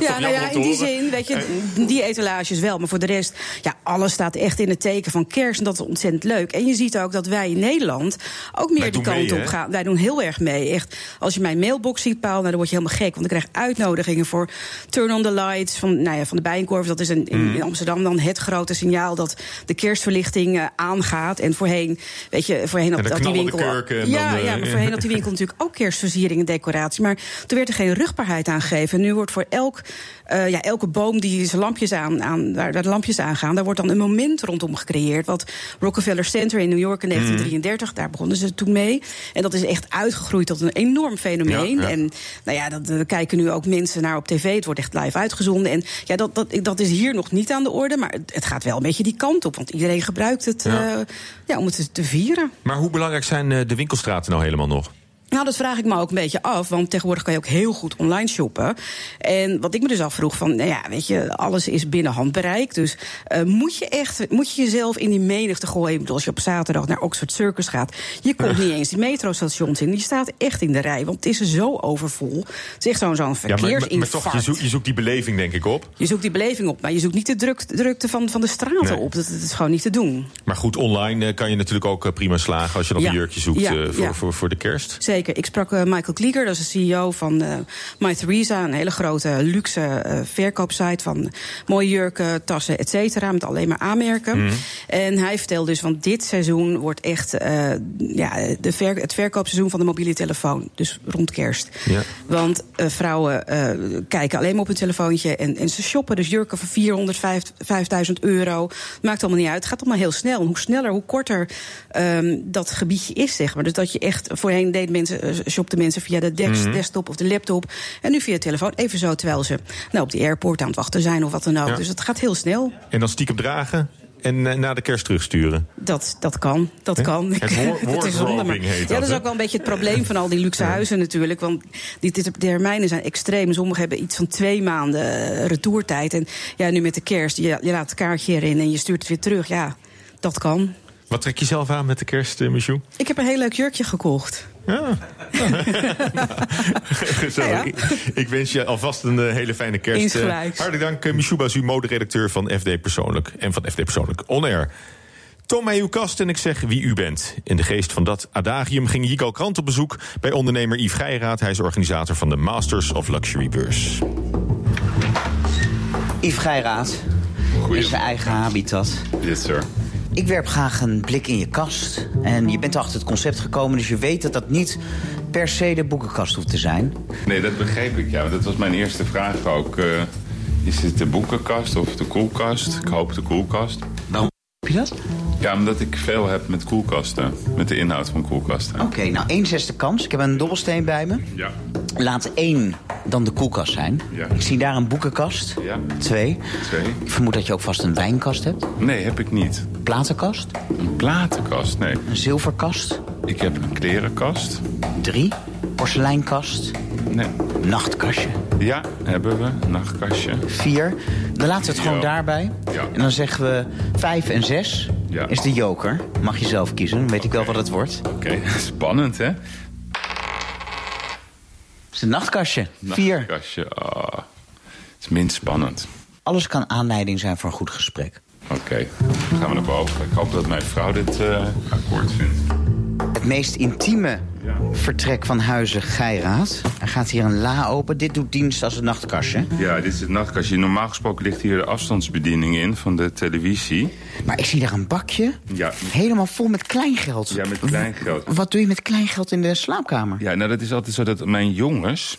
ja, nou ja, in die zin, weet je, die etalages wel. Maar voor de rest, ja, alles staat echt in het teken van kerst. En dat is ontzettend leuk. En je ziet ook dat wij in Nederland ook meer die kant mee, op gaan. Wij doen heel erg mee. Echt, als je mijn mailbox ziet, Paul, nou, dan word je helemaal gek. Want ik krijg uitnodigingen voor Turn on the Lights van, nou ja, van de Bijenkorf. Dat is een, in, Mm. in Amsterdam dan het grote signaal dat de kerstverlichting eh, aangaat. En voorheen, weet je, voorheen En had, die winkel... kurken ja, dan, eh, ja, maar voorheen had die winkel natuurlijk ook kerstversiering decoratie. Maar toen werd er geen rugbaarheid aan gegeven. En nu wordt voor elk, eh, ja, elke boom die zijn lampjes aan, aan, waar, de lampjes aangaan, daar wordt dan een moment rondom gecreëerd. Wat Rockefeller Center in New York in Mhm. 1933, daar begonnen ze toen mee. En dat is echt uitgegroeid tot een enorm fenomeen. Ja, ja. En nou ja, dat eh, kijken nu ook mensen naar op tv. Het wordt echt live uitgezonden. En ja, dat, dat, dat is hier nog niet aan de orde. Maar het, het gaat wel een beetje die kant op. Want iedereen gebruikt het Ja. eh, ja, om het te vieren. Maar hoe belangrijk zijn eh, de winkelstraten nou helemaal nog? Nou, dat vraag ik me ook een beetje af. Want tegenwoordig kan je ook heel goed online shoppen. En wat ik me dus afvroeg, van, nou ja, weet je, alles is binnen handbereik. Dus eh, moet je echt, moet je jezelf in die menigte gooien? Ik bedoel, als je op zaterdag naar Oxford Circus gaat, je komt niet eens die metrostations in. Je staat echt in de rij, want het is zo overvol. Het is echt zo'n zo'n Ja, maar, maar, verkeersinfarct. maar toch, je zoekt, je zoekt die beleving denk ik op. Je zoekt die beleving op, maar je zoekt niet de druk, drukte van, van de straten Nee. op. Dat, dat is gewoon niet te doen. Maar goed, online eh, kan je natuurlijk ook eh, prima slagen als je nog Ja. een jurkje zoekt Ja, voor, voor, voor de kerst. Zeker. Ik sprak eh, Michael Klieger, dat is de CEO van eh My Theresa. Een hele grote luxe eh, verkoopsite van mooie jurken, tassen, et cetera. Met alleen maar aanmerken. Mhm. En hij vertelde dus van dit seizoen wordt echt ja, de ver, het verkoopseizoen van de mobiele telefoon. Dus rond kerst. Ja. Want vrouwen kijken alleen maar op hun telefoontje en, en ze shoppen. Dus jurken van 400, 5000 euro. Maakt allemaal niet uit. Het gaat allemaal heel snel. En hoe sneller, hoe korter ehm, dat gebiedje is, zeg maar. Dus dat je echt, voorheen deed mensen, eh, shopten mensen via de Mhm. desktop of de laptop. En nu via telefoon. Even zo terwijl ze nou, op de airport aan het wachten zijn of wat dan ook. Ja. Dus het gaat heel snel. En dan stiekem dragen en eh, na de kerst terugsturen. Dat, dat kan, dat kan. Het woor- is zonde, maar- wardrobing heet Ja, dat, is ook wel een beetje het probleem van al die luxe huizen natuurlijk. Want die ter- termijnen zijn extreem. Sommigen hebben iets van twee maanden eh, retourtijd. En ja, nu met de kerst, je, je laat het kaartje erin en je stuurt het weer terug. Ja, dat kan. Wat trek je zelf aan met de kerst, Michou? Ik heb een heel leuk jurkje gekocht. Ja. Gezellig. Nou ja. Ik, ik wens je alvast een eh, hele fijne kerst. Insgelijks. Eh, hartelijk dank, uh, Michou Bazu, moderedacteur van FD Persoonlijk. En van FD Persoonlijk On Air. Toon mij uw kast en ik zeg wie u bent. In de geest van dat adagium ging Jigal Krant op bezoek... bij ondernemer Yves Geiraat. Hij is organisator van de Masters of Luxury Beurs. Yves Geiraat in zijn eigen habitat. Yes, sir. Ik werp graag een blik in je kast. En je bent achter het concept gekomen, dus je weet dat dat niet per se de boekenkast hoeft te zijn. Nee, dat begreep ik, ja. Dat was mijn eerste vraag ook. eh, is het de boekenkast of de koelkast? Ik hoop de koelkast. Waarom heb je dat? Ja, omdat ik veel heb met koelkasten. Met de inhoud van koelkasten. Oké, nou één zesde kans. Ik heb een dobbelsteen bij me. Ja. Laat één dan de koelkast zijn. Ja. Ik zie daar een boekenkast. Ja. Twee. Twee. Ik vermoed dat je ook vast een wijnkast hebt. Nee, heb ik niet. Platenkast. Een platenkast, nee. Een zilverkast. Ik heb een klerenkast. Drie. Porseleinkast. Nee. Nachtkastje. Ja, hebben we. Nachtkastje. Vier. Dan laten we het gewoon daarbij. Ja. En dan zeggen we vijf en zes Ja. is de joker. Mag je zelf kiezen, dan weet ik wel wat het wordt. Oké, spannend, hè? Het is een nachtkastje. Vier. Nachtkastje. Ah, het is minst spannend. Alles kan aanleiding zijn voor een goed gesprek. Oké, gaan we naar boven. Ik hoop dat mijn vrouw dit eh, akkoord vindt. Het meest intieme vertrek van Huizen Geiraat. Er gaat hier een la open. Dit doet dienst als een nachtkastje. Ja, dit is het nachtkastje. Normaal gesproken ligt hier de afstandsbediening in van de televisie. Maar ik zie daar een bakje. Ja. Helemaal vol met kleingeld. Ja, met kleingeld. Wat doe je met kleingeld in de slaapkamer? Ja, nou dat is altijd zo dat mijn jongens...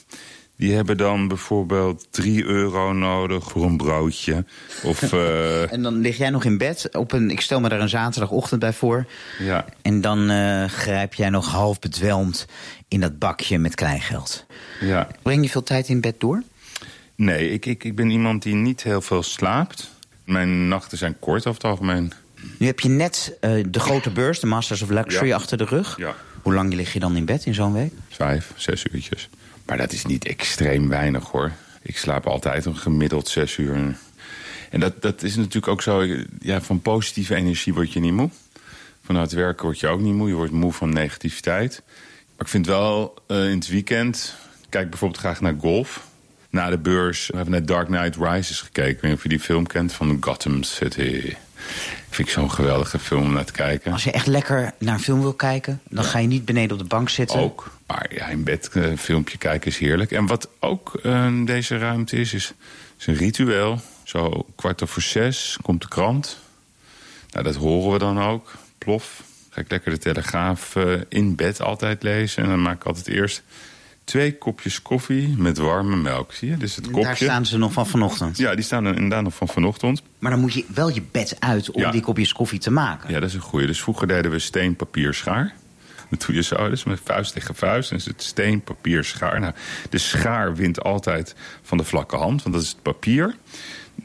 die hebben dan bijvoorbeeld 3 euro nodig voor een broodje. Of, eh, En dan lig jij nog in bed. Op een, ik stel me daar een zaterdagochtend bij voor. ja, En dan eh, grijp jij nog half bedwelmd in dat bakje met kleingeld. ja. Breng je veel tijd in bed door? Nee, ik, ik, ik ben iemand die niet heel veel slaapt. Mijn nachten zijn kort over het algemeen. Nu heb je net eh, de grote beurs, de Masters of Luxury, Ja. achter de rug. Ja. Hoe lang lig je dan in bed in zo'n week? Vijf, zes uurtjes. Maar dat is niet extreem weinig hoor. Ik slaap altijd een gemiddeld zes uur. En dat, dat is natuurlijk ook zo. Ja, van positieve energie word je niet moe. Van hard werken word je ook niet moe. Je wordt moe van negativiteit. Maar ik vind wel eh, in het weekend. Kijk bijvoorbeeld graag naar golf. Na de beurs we hebben we net Dark Knight Rises gekeken. Ik weet niet of je die film kent van Gotham City. Vind ik zo'n geweldige film om naar te kijken. Als je echt lekker naar een film wil kijken, dan ga je niet beneden op de bank zitten. Ook. Maar ja, in bed eh, een filmpje kijken is heerlijk. En wat ook eh, deze ruimte is, is, is een ritueel. Zo kwart over zes komt de krant. Nou, dat horen we dan ook. Plof. Ga ik lekker de Telegraaf eh, in bed altijd lezen. En dan maak ik altijd eerst twee kopjes koffie met warme melk. Zie je? Dus het kopje. Daar staan ze nog van vanochtend. Ja, die staan er inderdaad nog van vanochtend. Maar dan moet je wel je bed uit om Ja. die kopjes koffie te maken. Ja, dat is een goeie. Dus vroeger deden we steen, papier, schaar. Dat doe je zo, dus met vuist tegen vuist. En is het steen, papier, schaar. Nou, de schaar wint altijd van de vlakke hand, want dat is het papier.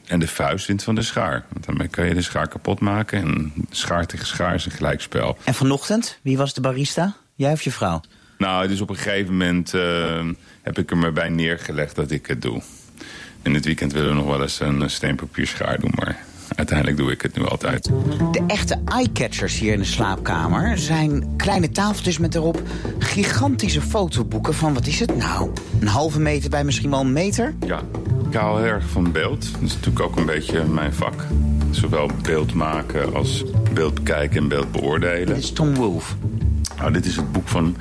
En de vuist wint van de schaar. Want daarmee kan je de schaar kapot maken. En schaar tegen schaar is een gelijkspel. En vanochtend, wie was de barista? Jij of je vrouw? Nou, dus op een gegeven moment eh, heb ik er me bij neergelegd dat ik het doe. In het weekend willen we nog wel eens een steen, papier, schaar doen. Maar uiteindelijk doe ik het nu altijd. De echte eyecatchers hier in de slaapkamer zijn kleine tafeltjes met erop gigantische fotoboeken van, wat is het nou? Een halve meter bij misschien wel een meter? Ja, ik hou heel erg van beeld. Dat is natuurlijk ook een beetje mijn vak. Zowel beeld maken als beeld bekijken en beeld beoordelen. Dit is Tom Wolfe. Nou, dit is het boek van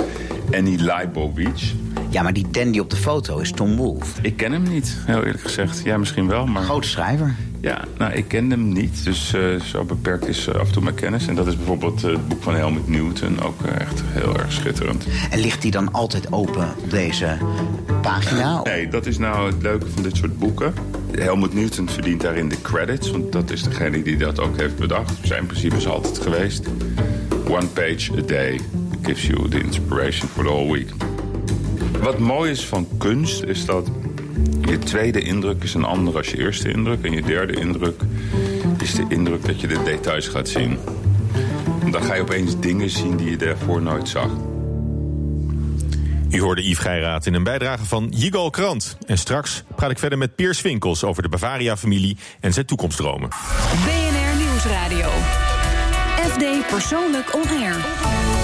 Annie Leibovitz. Ja, maar die dandy op de foto is Tom Wolfe. Ik ken hem niet, heel eerlijk gezegd. Ja, misschien wel, maar... Grote schrijver. Ja, nou, ik ken hem niet. Dus eh, zo beperkt is eh, af en toe mijn kennis. En dat is bijvoorbeeld eh, het boek van Helmut Newton. Ook echt heel erg schitterend. En ligt die dan altijd open op deze pagina? Nee, dat is nou het leuke van dit soort boeken. Helmut Newton verdient daarin de credits, want dat is degene die dat ook heeft bedacht. Zijn principe is altijd geweest. One page a day gives you the inspiration for the whole week. Wat mooi is van kunst is dat je tweede indruk is een ander als je eerste indruk. En je derde indruk is de indruk dat je de details gaat zien. En dan ga je opeens dingen zien die je daarvoor nooit zag. U hoorde Yves Geiraat in een bijdrage van Jigal Krant. En straks praat ik verder met Piers Winkels over de Bavaria-familie en zijn toekomstdromen. BNR Nieuwsradio. FD Persoonlijk On Air.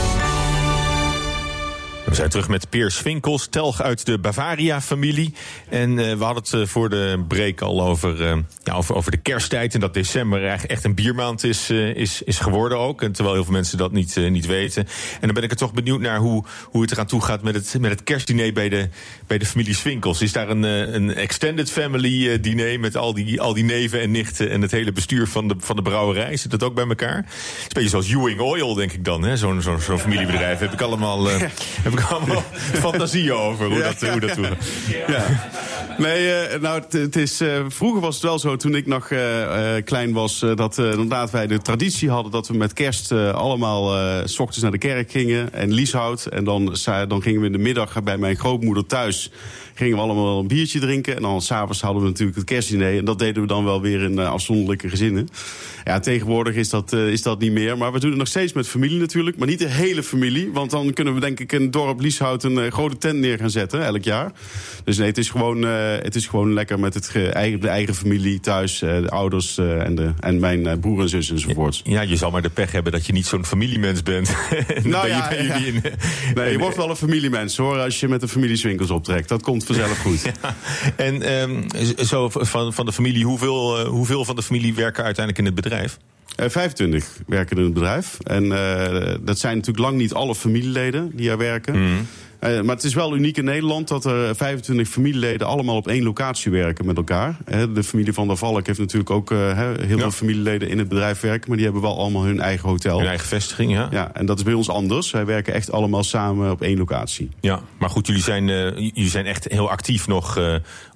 We zijn terug met Piers Winkels, telg uit de Bavaria-familie. En eh, we hadden het eh, voor de break al over, eh, ja, over, over de kersttijd. En dat december eigenlijk echt een biermaand is, is, is geworden ook. En terwijl heel veel mensen dat niet, niet weten. En dan ben ik er toch benieuwd naar hoe, hoe het eraan toe gaat met het, met het kerstdiner bij de, bij de familie Swinkels. Is daar een, een extended family diner met al die, al die neven en nichten en het hele bestuur van de, van de brouwerij? Zit dat ook bij elkaar? Het is een beetje zoals Ewing Oil, denk ik dan. hè? Zo'n zo'n zo'n familiebedrijf. Heb ik allemaal, heb ik allemaal fantasieën over hoe, dat, hoe dat toe gaat. Ja. Nee, eh, nou, het, is, eh, vroeger was het wel zo, toen ik nog eh, klein was, dat inderdaad wij de traditie hadden dat we met kerst allemaal s ochtends naar de kerk gingen en Lieshout. En dan, dan gingen we in de middag bij mijn grootmoeder thuis. Gingen we allemaal een biertje drinken. En dan s'avonds hadden we natuurlijk het kerstdiner. En dat deden we dan wel weer in eh, afzonderlijke gezinnen. Ja, tegenwoordig is dat, eh, is dat niet meer. Maar we doen het nog steeds met familie natuurlijk. Maar niet de hele familie. Want dan kunnen we denk ik in het dorp Lieshout een eh, grote tent neer gaan zetten elk jaar. Dus nee, het is gewoon, het is gewoon lekker met het ge- eigen, de eigen familie thuis. de ouders en, de, en mijn broer en zus enzovoorts. Ja, je zal maar de pech hebben dat je niet zo'n familiemens bent. Nou ben je ja, in- Nee, je wordt wel een familiemens hoor, als je met de familie Swinkels optrekt. Dat komt vanzelf goed. En ehm, zo van, van de familie, hoeveel, eh, hoeveel van de familie werken uiteindelijk in het bedrijf? Eh, 25 werken in het bedrijf. En eh, dat zijn natuurlijk lang niet alle familieleden die er werken. Eh, maar het is wel uniek in Nederland dat er 25 familieleden allemaal op één locatie werken met elkaar. De familie van der Valk heeft natuurlijk ook eh, heel veel familieleden in het bedrijf werken. Maar die hebben wel allemaal hun eigen hotel. Hun eigen vestiging, ja. Ja, en dat is bij ons anders. Wij werken echt allemaal samen op één locatie. Ja, maar goed, jullie zijn, eh, jullie zijn echt heel actief nog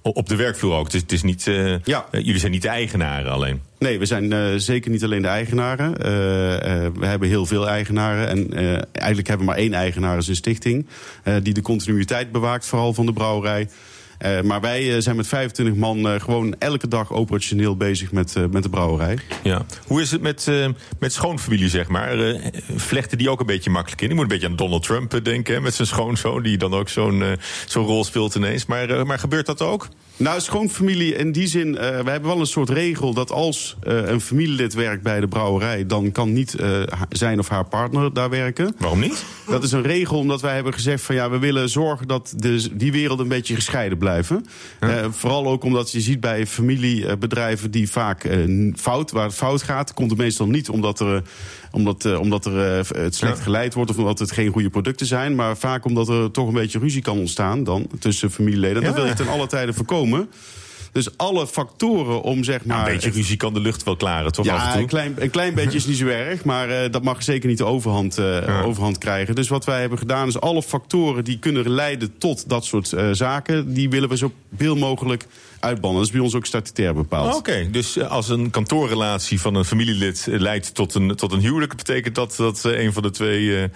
op de werkvloer ook. Het is, het is niet, eh, jullie zijn niet de eigenaren alleen. Nee, we zijn eh, zeker niet alleen de eigenaren. Eh, eh, we hebben heel veel eigenaren. En eigenlijk hebben we maar één eigenaar, is een stichting. die de continuïteit bewaakt, vooral van de brouwerij. Maar wij zijn met 25 man gewoon elke dag operationeel bezig met, met de brouwerij. Ja. Hoe is het met, met schoonfamilie, zeg maar? Vlechten die ook een beetje makkelijk in? Ik moet een beetje aan Donald Trump denken, hè, met zijn schoonzoon... die dan ook zo'n zo'n rol speelt ineens. Maar, maar gebeurt dat ook? Nou, schoonfamilie in die zin, eh, we hebben wel een soort regel dat als eh, een familielid werkt bij de brouwerij, dan kan niet eh, zijn of haar partner daar werken. Waarom niet? Dat is een regel omdat wij hebben gezegd van ja, we willen zorgen dat de, die wereld een beetje gescheiden blijven. Vooral ook omdat je ziet bij familiebedrijven die vaak fout, waar het fout gaat, komt het meestal niet omdat er, omdat, omdat er het slecht geleid wordt of omdat het geen goede producten zijn, maar vaak omdat er toch een beetje ruzie kan ontstaan dan tussen familieleden. En dat wil je ten alle tijden voorkomen. Dus alle factoren om zeg maar. Nou, een beetje ruzie kan de lucht wel klaren, toch? af en Ja, toe? een klein, een klein beetje is niet zo erg, maar eh, dat mag zeker niet de overhand, eh, overhand krijgen. Dus wat wij hebben gedaan is alle factoren die kunnen leiden tot dat soort eh, zaken, die willen we zo veel mogelijk uitbannen. Dat is bij ons ook statutair bepaald. Oh, Oké, dus als een kantoorrelatie van een familielid leidt tot een, tot een huwelijk, betekent dat dat een van de twee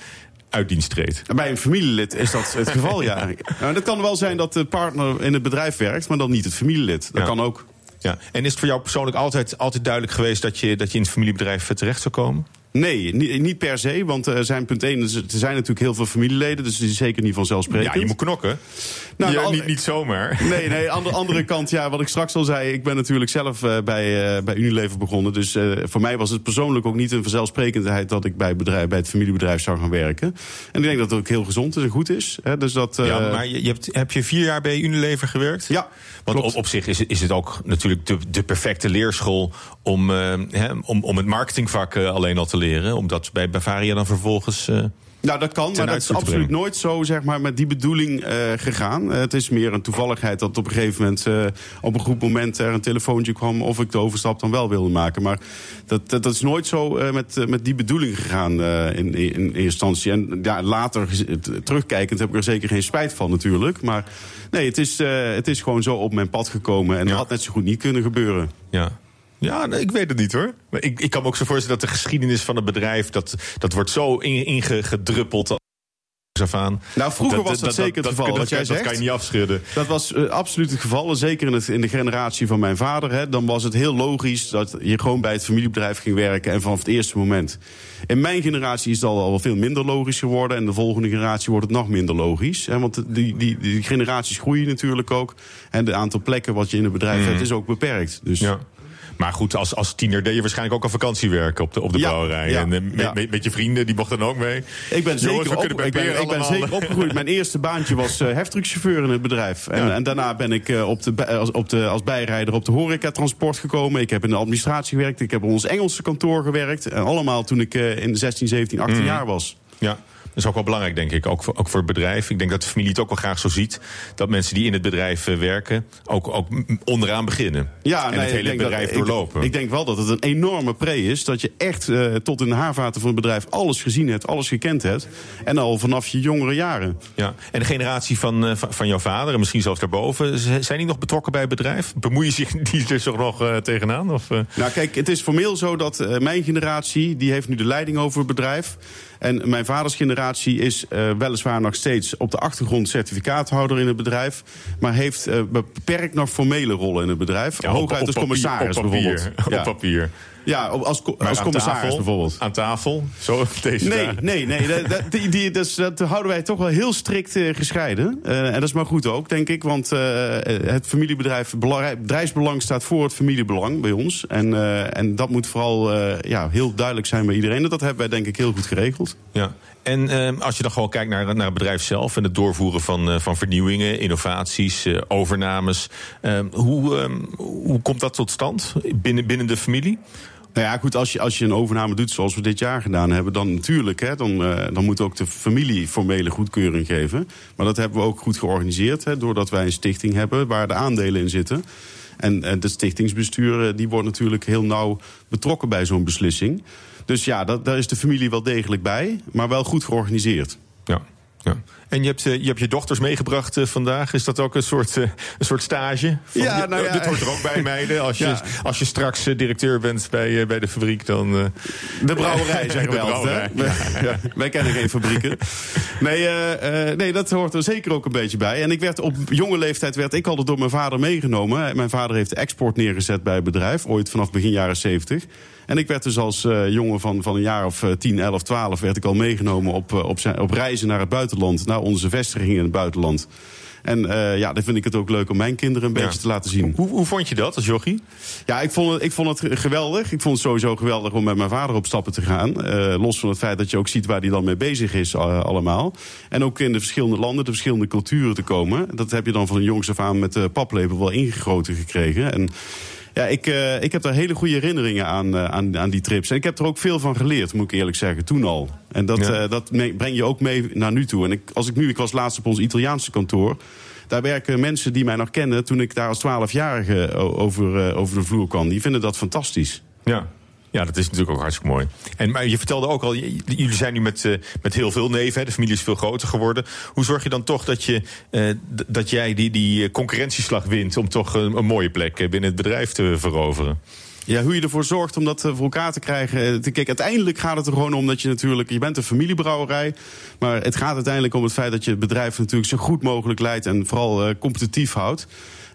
uit dienst treedt. Bij een familielid is dat het geval, ja. Nou, dat kan wel zijn dat de partner in het bedrijf werkt, maar dan niet het familielid. Dat Ja. kan ook. Ja. En is het voor jou persoonlijk altijd, altijd duidelijk geweest dat je, dat je in het familiebedrijf terecht zou komen? Nee, niet, niet per se, want er zijn punt één, er zijn natuurlijk heel veel familieleden, dus het is zeker niet vanzelfsprekend. Ja, je moet knokken. Nou, Ja, niet, zomaar. Nee, nee, aan de andere kant, ja, wat ik straks al zei, ik ben natuurlijk zelf eh, bij, eh, bij Unilever begonnen. Dus eh, voor mij was het persoonlijk ook niet een vanzelfsprekendheid dat ik bij, het bedrijf, bij het familiebedrijf zou gaan werken. En ik denk dat het ook heel gezond is en goed is. Hè, dus dat, eh, Ja, maar je, hebt, heb je vier jaar bij Unilever gewerkt? Ja, Want klopt. op, op zich is, het- is het ook natuurlijk de, de perfecte leerschool om, eh, hè, om, om het marketingvak eh, alleen al te leren. Omdat bij Bavaria dan vervolgens. eh, Nou, dat kan, maar dat is absoluut brengen. nooit zo zeg maar, met die bedoeling eh, gegaan. Eh, het is meer een toevalligheid dat op een gegeven moment op een goed moment er een telefoontje kwam of ik de overstap dan wel wilde maken. Maar dat, dat, dat is nooit zo met, met die bedoeling gegaan in, in, in eerste instantie. En ja, later terugkijkend heb ik er zeker geen spijt van natuurlijk. Maar nee, het is, het is gewoon zo op mijn pad gekomen en dat had net zo goed niet kunnen gebeuren. ja. Ja, nee, ik weet het niet hoor. Maar ik, ik kan me ook zo voorstellen dat de geschiedenis van het bedrijf. dat, dat wordt zo in- ingedruppeld. Af aan. Nou, vroeger was dat zeker het geval, wat jij dat, dat zegt. kan je niet afschudden. Dat was eh, absoluut het geval. Zeker in, het, in de generatie van mijn vader. Hè, dan was het heel logisch dat je gewoon bij het familiebedrijf ging werken. En vanaf het eerste moment. In mijn generatie is dat al wel veel minder logisch geworden. En de volgende generatie wordt het nog minder logisch. Hè, want die, die, die generaties groeien natuurlijk ook. En het aantal plekken wat je in het bedrijf hebt is ook beperkt. Dus Ja. Maar goed, als, als tiener deed je waarschijnlijk ook al vakantie werken op de, op de Ja, brouwerij. ja, en eh, met, met, met je vrienden, die mochten dan ook mee. Ik ben, Jongens, zeker, op, ik ben, ik zeker opgegroeid. Mijn eerste baantje was eh heftruckchauffeur in het bedrijf. En, en daarna ben ik eh, op de, als, op de, als bijrijder op de horecatransport gekomen. Ik heb in de administratie gewerkt. Ik heb op ons Engelse kantoor gewerkt. En allemaal toen ik eh, in 16, 17, 18 Mhm. jaar was. Ja, dat is ook wel belangrijk, denk ik. Ook voor, ook voor het bedrijf. Ik denk dat de familie het ook wel graag zo ziet. Dat mensen die in het bedrijf eh, werken ook, ook onderaan beginnen. Ja, en nee, het hele dat- bedrijf ik- doorlopen. Ik, denk wel dat het een enorme pre is. Dat je echt eh, tot in de haarvaten van het bedrijf alles gezien hebt, alles gekend hebt. En al vanaf je jongere jaren. ja. En de generatie van, eh, van, jouw vader, en misschien zelfs daarboven... zijn die nog betrokken bij het bedrijf? Bemoeien zich die er toch nog tegenaan? Of? Nou, kijk, het is formeel zo dat mijn generatie, die heeft nu de leiding over het bedrijf. En mijn vaders generatie is eh, weliswaar nog steeds op de achtergrond certificaathouder in het bedrijf. Maar heeft eh, beperkt nog formele rollen in het bedrijf. Ja, op- Hooguit als commissaris op papier. bijvoorbeeld. Op papier. Ja, als, als aan commissaris tafel, bijvoorbeeld. Aan tafel? Zo deze Nee, dagen. nee, nee. Dat, die, die, dus, dat houden wij toch wel heel strikt eh, gescheiden. Eh, en dat is maar goed ook, denk ik. Want eh, het familiebedrijf, bedrijfsbelang staat voor het familiebelang bij ons. En, en dat moet vooral ja, heel duidelijk zijn bij iedereen. En dat hebben wij denk ik heel goed geregeld. Ja. En als je dan gewoon kijkt naar, naar het bedrijf zelf en het doorvoeren van, van vernieuwingen, innovaties, overnames. hoe, hoe komt dat tot stand binnen, binnen de familie? Nou ja, goed, als je, als je een overname doet zoals we dit jaar gedaan hebben, dan natuurlijk, hè, dan, eh, dan moet ook de familie formele goedkeuring geven. Maar dat hebben we ook goed georganiseerd, hè, doordat wij een stichting hebben waar de aandelen in zitten. En eh, de stichtingsbestuur eh, die wordt natuurlijk heel nauw betrokken bij zo'n beslissing. Dus ja, dat, daar is de familie wel degelijk bij, maar wel goed georganiseerd. Ja. Ja. En je hebt, eh, je hebt je dochters meegebracht eh, vandaag. Is dat ook een soort, eh, een soort stage? Van, Ja, nou ja, dit hoort er ook bij, meiden. Als je, Ja. als je straks directeur bent bij, bij de fabriek, dan... De brouwerij, zeggen De we altijd. brouwerij, hè? Ja, wij kennen geen fabrieken. Nee, eh, eh, nee, dat hoort er zeker ook een beetje bij. En ik werd op jonge leeftijd werd ik altijd door mijn vader meegenomen. Mijn vader heeft de export neergezet bij het bedrijf, ooit vanaf begin jaren 70. En ik werd dus als eh, jongen van, van een jaar of eh, 10, 11, 12... werd ik al meegenomen op, eh, op, zijn, op reizen naar het buitenland. Naar onze vestigingen in het buitenland. En eh, ja, dan vind ik het ook leuk om mijn kinderen een beetje te laten zien. Hoe, hoe vond je dat als jochie? Ja, ik vond, het, ik vond het geweldig. Ik vond het sowieso geweldig om met mijn vader op stappen te gaan. Los van het feit dat je ook ziet waar hij dan mee bezig is allemaal. En ook in de verschillende landen, de verschillende culturen te komen. Dat heb je dan van jongs af aan met de paplepel wel ingegoten gekregen. En ja, ik, eh, ik heb daar hele goede herinneringen aan, eh, aan, aan die trips. En ik heb er ook veel van geleerd, moet ik eerlijk zeggen, toen al. En dat, Ja. eh, dat breng je ook mee naar nu toe. En ik, als ik nu, ik was laatst op ons Italiaanse kantoor. Daar werken mensen die mij nog kennen toen ik daar als 12-jarige o- over, over de vloer kwam. Die vinden dat fantastisch. Ja. Ja, dat is natuurlijk ook hartstikke mooi. En, maar je vertelde ook al, jullie zijn nu met, eh, met heel veel neven, hè, de familie is veel groter geworden. Hoe zorg je dan toch dat, je, eh, dat jij die, die eh, concurrentieslag wint om toch een, een mooie plek binnen het bedrijf te veroveren? Ja, hoe je ervoor zorgt om dat voor elkaar te krijgen. Kijk, uiteindelijk gaat het er gewoon om dat je natuurlijk... Je bent een familiebrouwerij, maar het gaat uiteindelijk om het feit... dat je het bedrijf natuurlijk zo goed mogelijk leidt... en vooral competitief houdt.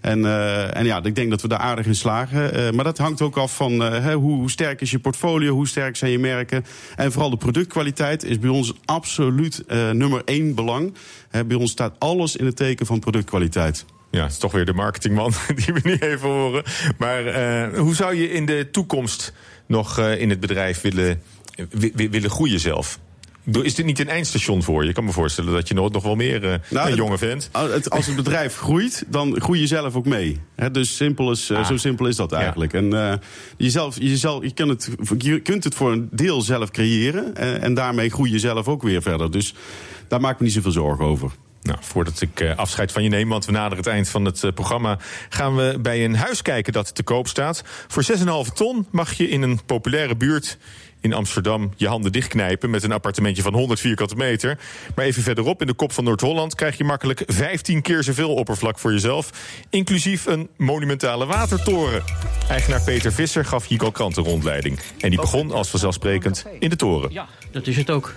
En, eh, en ja, ik denk dat we daar aardig in slagen. Eh, maar dat hangt ook af van eh, hoe, hoe sterk is je portfolio, hoe sterk zijn je merken. En vooral de productkwaliteit is bij ons absoluut nummer één belang. Bij ons staat alles in het teken van productkwaliteit. Ja, het is toch weer de marketingman die we nu even horen. Maar hoe zou je in de toekomst nog in het bedrijf willen, wi- wi- willen groeien zelf? Is dit niet een eindstation voor je? Ik kan me voorstellen dat je nog, nog wel meer eh, een jonge vent. Als het, als het bedrijf groeit, dan groei je zelf ook mee. Dus simpel is, eh, Ah. zo simpel is dat eigenlijk. En eh, jezelf, jezelf, je, kunt het, je kunt het voor een deel zelf creëren. en daarmee groei je zelf ook weer verder. Dus daar maak ik me niet zoveel zorgen over. Nou, voordat ik eh, afscheid van je neem, want we naderen het eind van het eh, programma, gaan we bij een huis kijken dat te koop staat. Voor 6,5 ton mag je in een populaire buurt in Amsterdam je handen dichtknijpen met een appartementje van 100 vierkante meter. Maar even verderop in de kop van Noord-Holland krijg je makkelijk 15 keer zoveel oppervlak voor jezelf, inclusief een monumentale watertoren. Eigenaar Peter Visser gaf Jico Krant een rondleiding. En die begon als vanzelfsprekend in de toren. Ja, dat is het ook.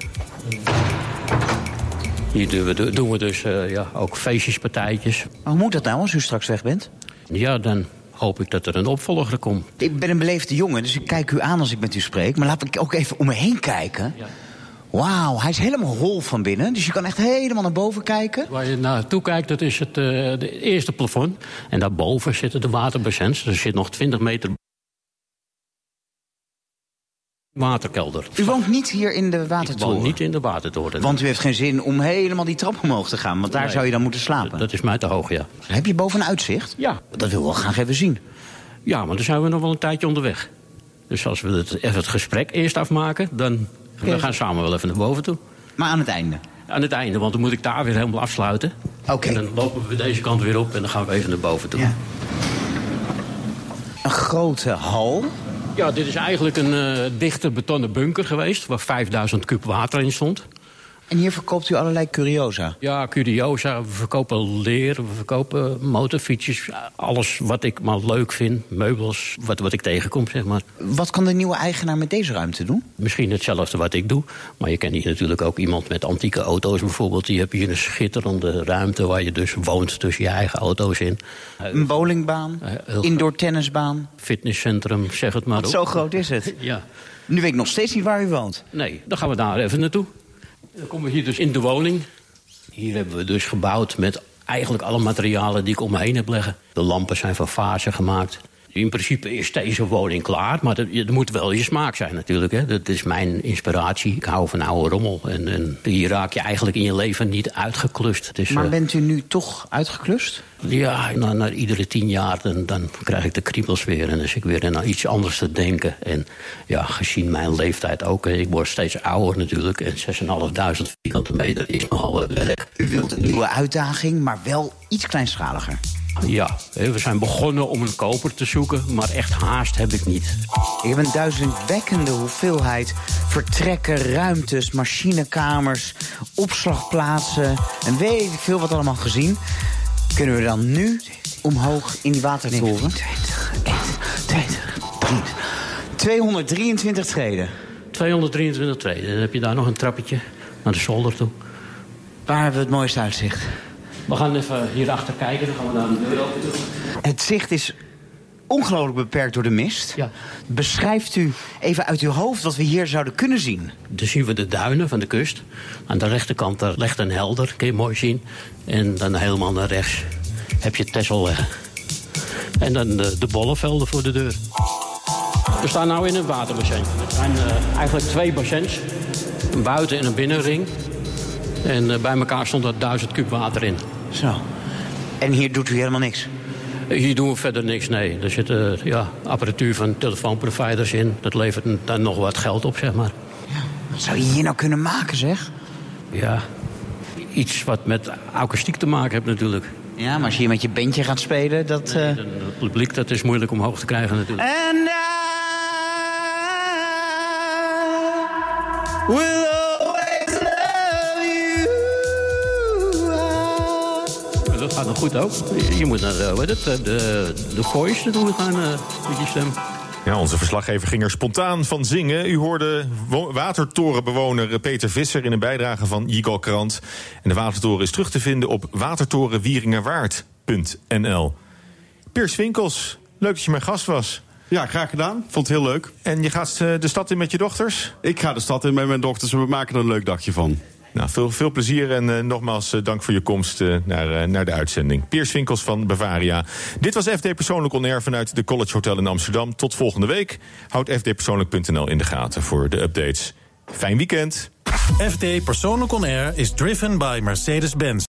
Hier doen we, doen we dus eh, ja, ook feestjes, partijtjes. Maar hoe moet dat nou als u straks weg bent? Ja, dan hoop ik dat er een opvolger komt. Ik ben een beleefde jongen, dus ik kijk u aan als ik met u spreek. Maar laat ik ook even om me heen kijken. Wauw, hij is helemaal hol van binnen. Dus je kan echt helemaal naar boven kijken. Waar je naartoe kijkt, dat is het eh, de eerste plafond. En daarboven zitten de waterbassins. Er zit nog 20 meter waterkelder. U woont niet hier in de Ik watertoren? woon niet in de watertoren. Want u heeft geen zin om helemaal die trap omhoog te gaan. Want daar Nee. zou je dan moeten slapen. Dat is mij te hoog, ja. Heb je boven een uitzicht? Ja. Dat wil we wel graag even zien. Ja, maar dan zijn we nog wel een tijdje onderweg. Dus als we het, even het gesprek eerst afmaken, dan we gaan samen wel even naar boven toe. Maar aan het einde? Aan het einde, want dan moet ik daar weer helemaal afsluiten. Oké. En dan lopen we deze kant weer op en dan gaan we even naar boven toe. Ja. Een grote hal. Ja, dit is eigenlijk een eh, dichte betonnen bunker geweest... waar 5000 kub water in stond. En hier verkoopt u allerlei curiosa. Ja, curiosa, we verkopen leer, we verkopen motorfietsjes. Alles wat ik maar leuk vind, meubels, wat, wat ik tegenkom, zeg maar. Wat kan de nieuwe eigenaar met deze ruimte doen? Misschien hetzelfde wat ik doe. Maar je kent hier natuurlijk ook iemand met antieke auto's bijvoorbeeld. Die heb hier een schitterende ruimte waar je dus woont tussen je eigen auto's in. Een bowlingbaan, heel indoor tennisbaan. Fitnesscentrum, zeg het maar Want zo groot is het. Ja. Nu weet ik nog steeds niet waar u woont. Nee, dan gaan we daar even naartoe. Dan komen we hier dus in de woning. Hier hebben we dus gebouwd met eigenlijk alle materialen die ik om me heen heb leggen. De lampen zijn van fase gemaakt. In principe is deze woning klaar, maar er moet wel je smaak zijn natuurlijk. Hè. Dat is mijn inspiratie. Ik hou van oude rommel. En, en hier raak je eigenlijk in je leven niet uitgeklust. Dus, Maar eh, bent u nu toch uitgeklust? ja, na, na iedere tien jaar dan, dan krijg ik de kriebels weer. En dan zit ik weer naar iets anders te denken. En ja, gezien mijn leeftijd ook. Ik word steeds ouder natuurlijk. En 6.500 vierkante meter is nogal wat werk. U wilt een nieuwe uitdaging, maar wel iets kleinschaliger. Ja, we zijn begonnen om een koper te zoeken, maar echt haast heb ik niet. Ik heb een duizendwekkende hoeveelheid vertrekken, ruimtes, machinekamers, opslagplaatsen en weet ik veel wat allemaal gezien. Kunnen we dan nu omhoog in die watertoren? 20, 21, 23, 223 treden. 223 treden. Dan heb je daar nog een trappetje naar de zolder toe. Waar hebben we het mooiste uitzicht? We gaan even hierachter kijken, dan gaan we naar de deur open doen. Het zicht is ongelooflijk beperkt door de mist. Ja. Beschrijft u even uit uw hoofd wat we hier zouden kunnen zien? Dan zien we de duinen van de kust. Aan de rechterkant daar ligt een helder, kun je mooi zien. En dan helemaal naar rechts heb je Texel liggen. En dan de, de bollenvelden voor de deur. We staan nu in een waterbassin. Het zijn eh, eigenlijk twee bassins. Een buiten- en een binnenring. En eh, bij elkaar stond er duizend kub water in. Zo. En hier doet u helemaal niks? Hier doen we verder niks, nee. Er zit eh, ja, apparatuur van telefoonproviders in. Dat levert dan nog wat geld op, zeg maar. Wat zou je hier nou kunnen maken, zeg? Ja, iets wat met akoestiek te maken heeft natuurlijk. Ja, maar als je hier met je bandje gaat spelen, dat... eh, Het publiek, dat is moeilijk omhoog te krijgen natuurlijk. And I will goed ook. Je moet naar eh, hoe heet het, eh, de, de voice naartoe gaan eh, met je stem. Ja, onze verslaggever ging er spontaan van zingen. U hoorde wo- watertorenbewoner Peter Visser in een bijdrage van Jigal Krant. En de watertoren is terug te vinden op watertorenwieringerwaard.nl. Piers Winkels, leuk dat je mijn gast was. Ja, graag gedaan. Vond het heel leuk. En je gaat eh, de stad in met je dochters? Ik ga de stad in met mijn dochters en we maken er een leuk dagje van. Nou, veel, veel plezier en eh, nogmaals eh, dank voor je komst eh, naar, naar de uitzending. Piers Winkels van Bavaria. Dit was FD Persoonlijk On Air vanuit de College Hotel in Amsterdam. Tot volgende week. Houd fdpersoonlijk.nl in de gaten voor de updates. Fijn weekend. FD Persoonlijk On Air is driven by Mercedes-Benz.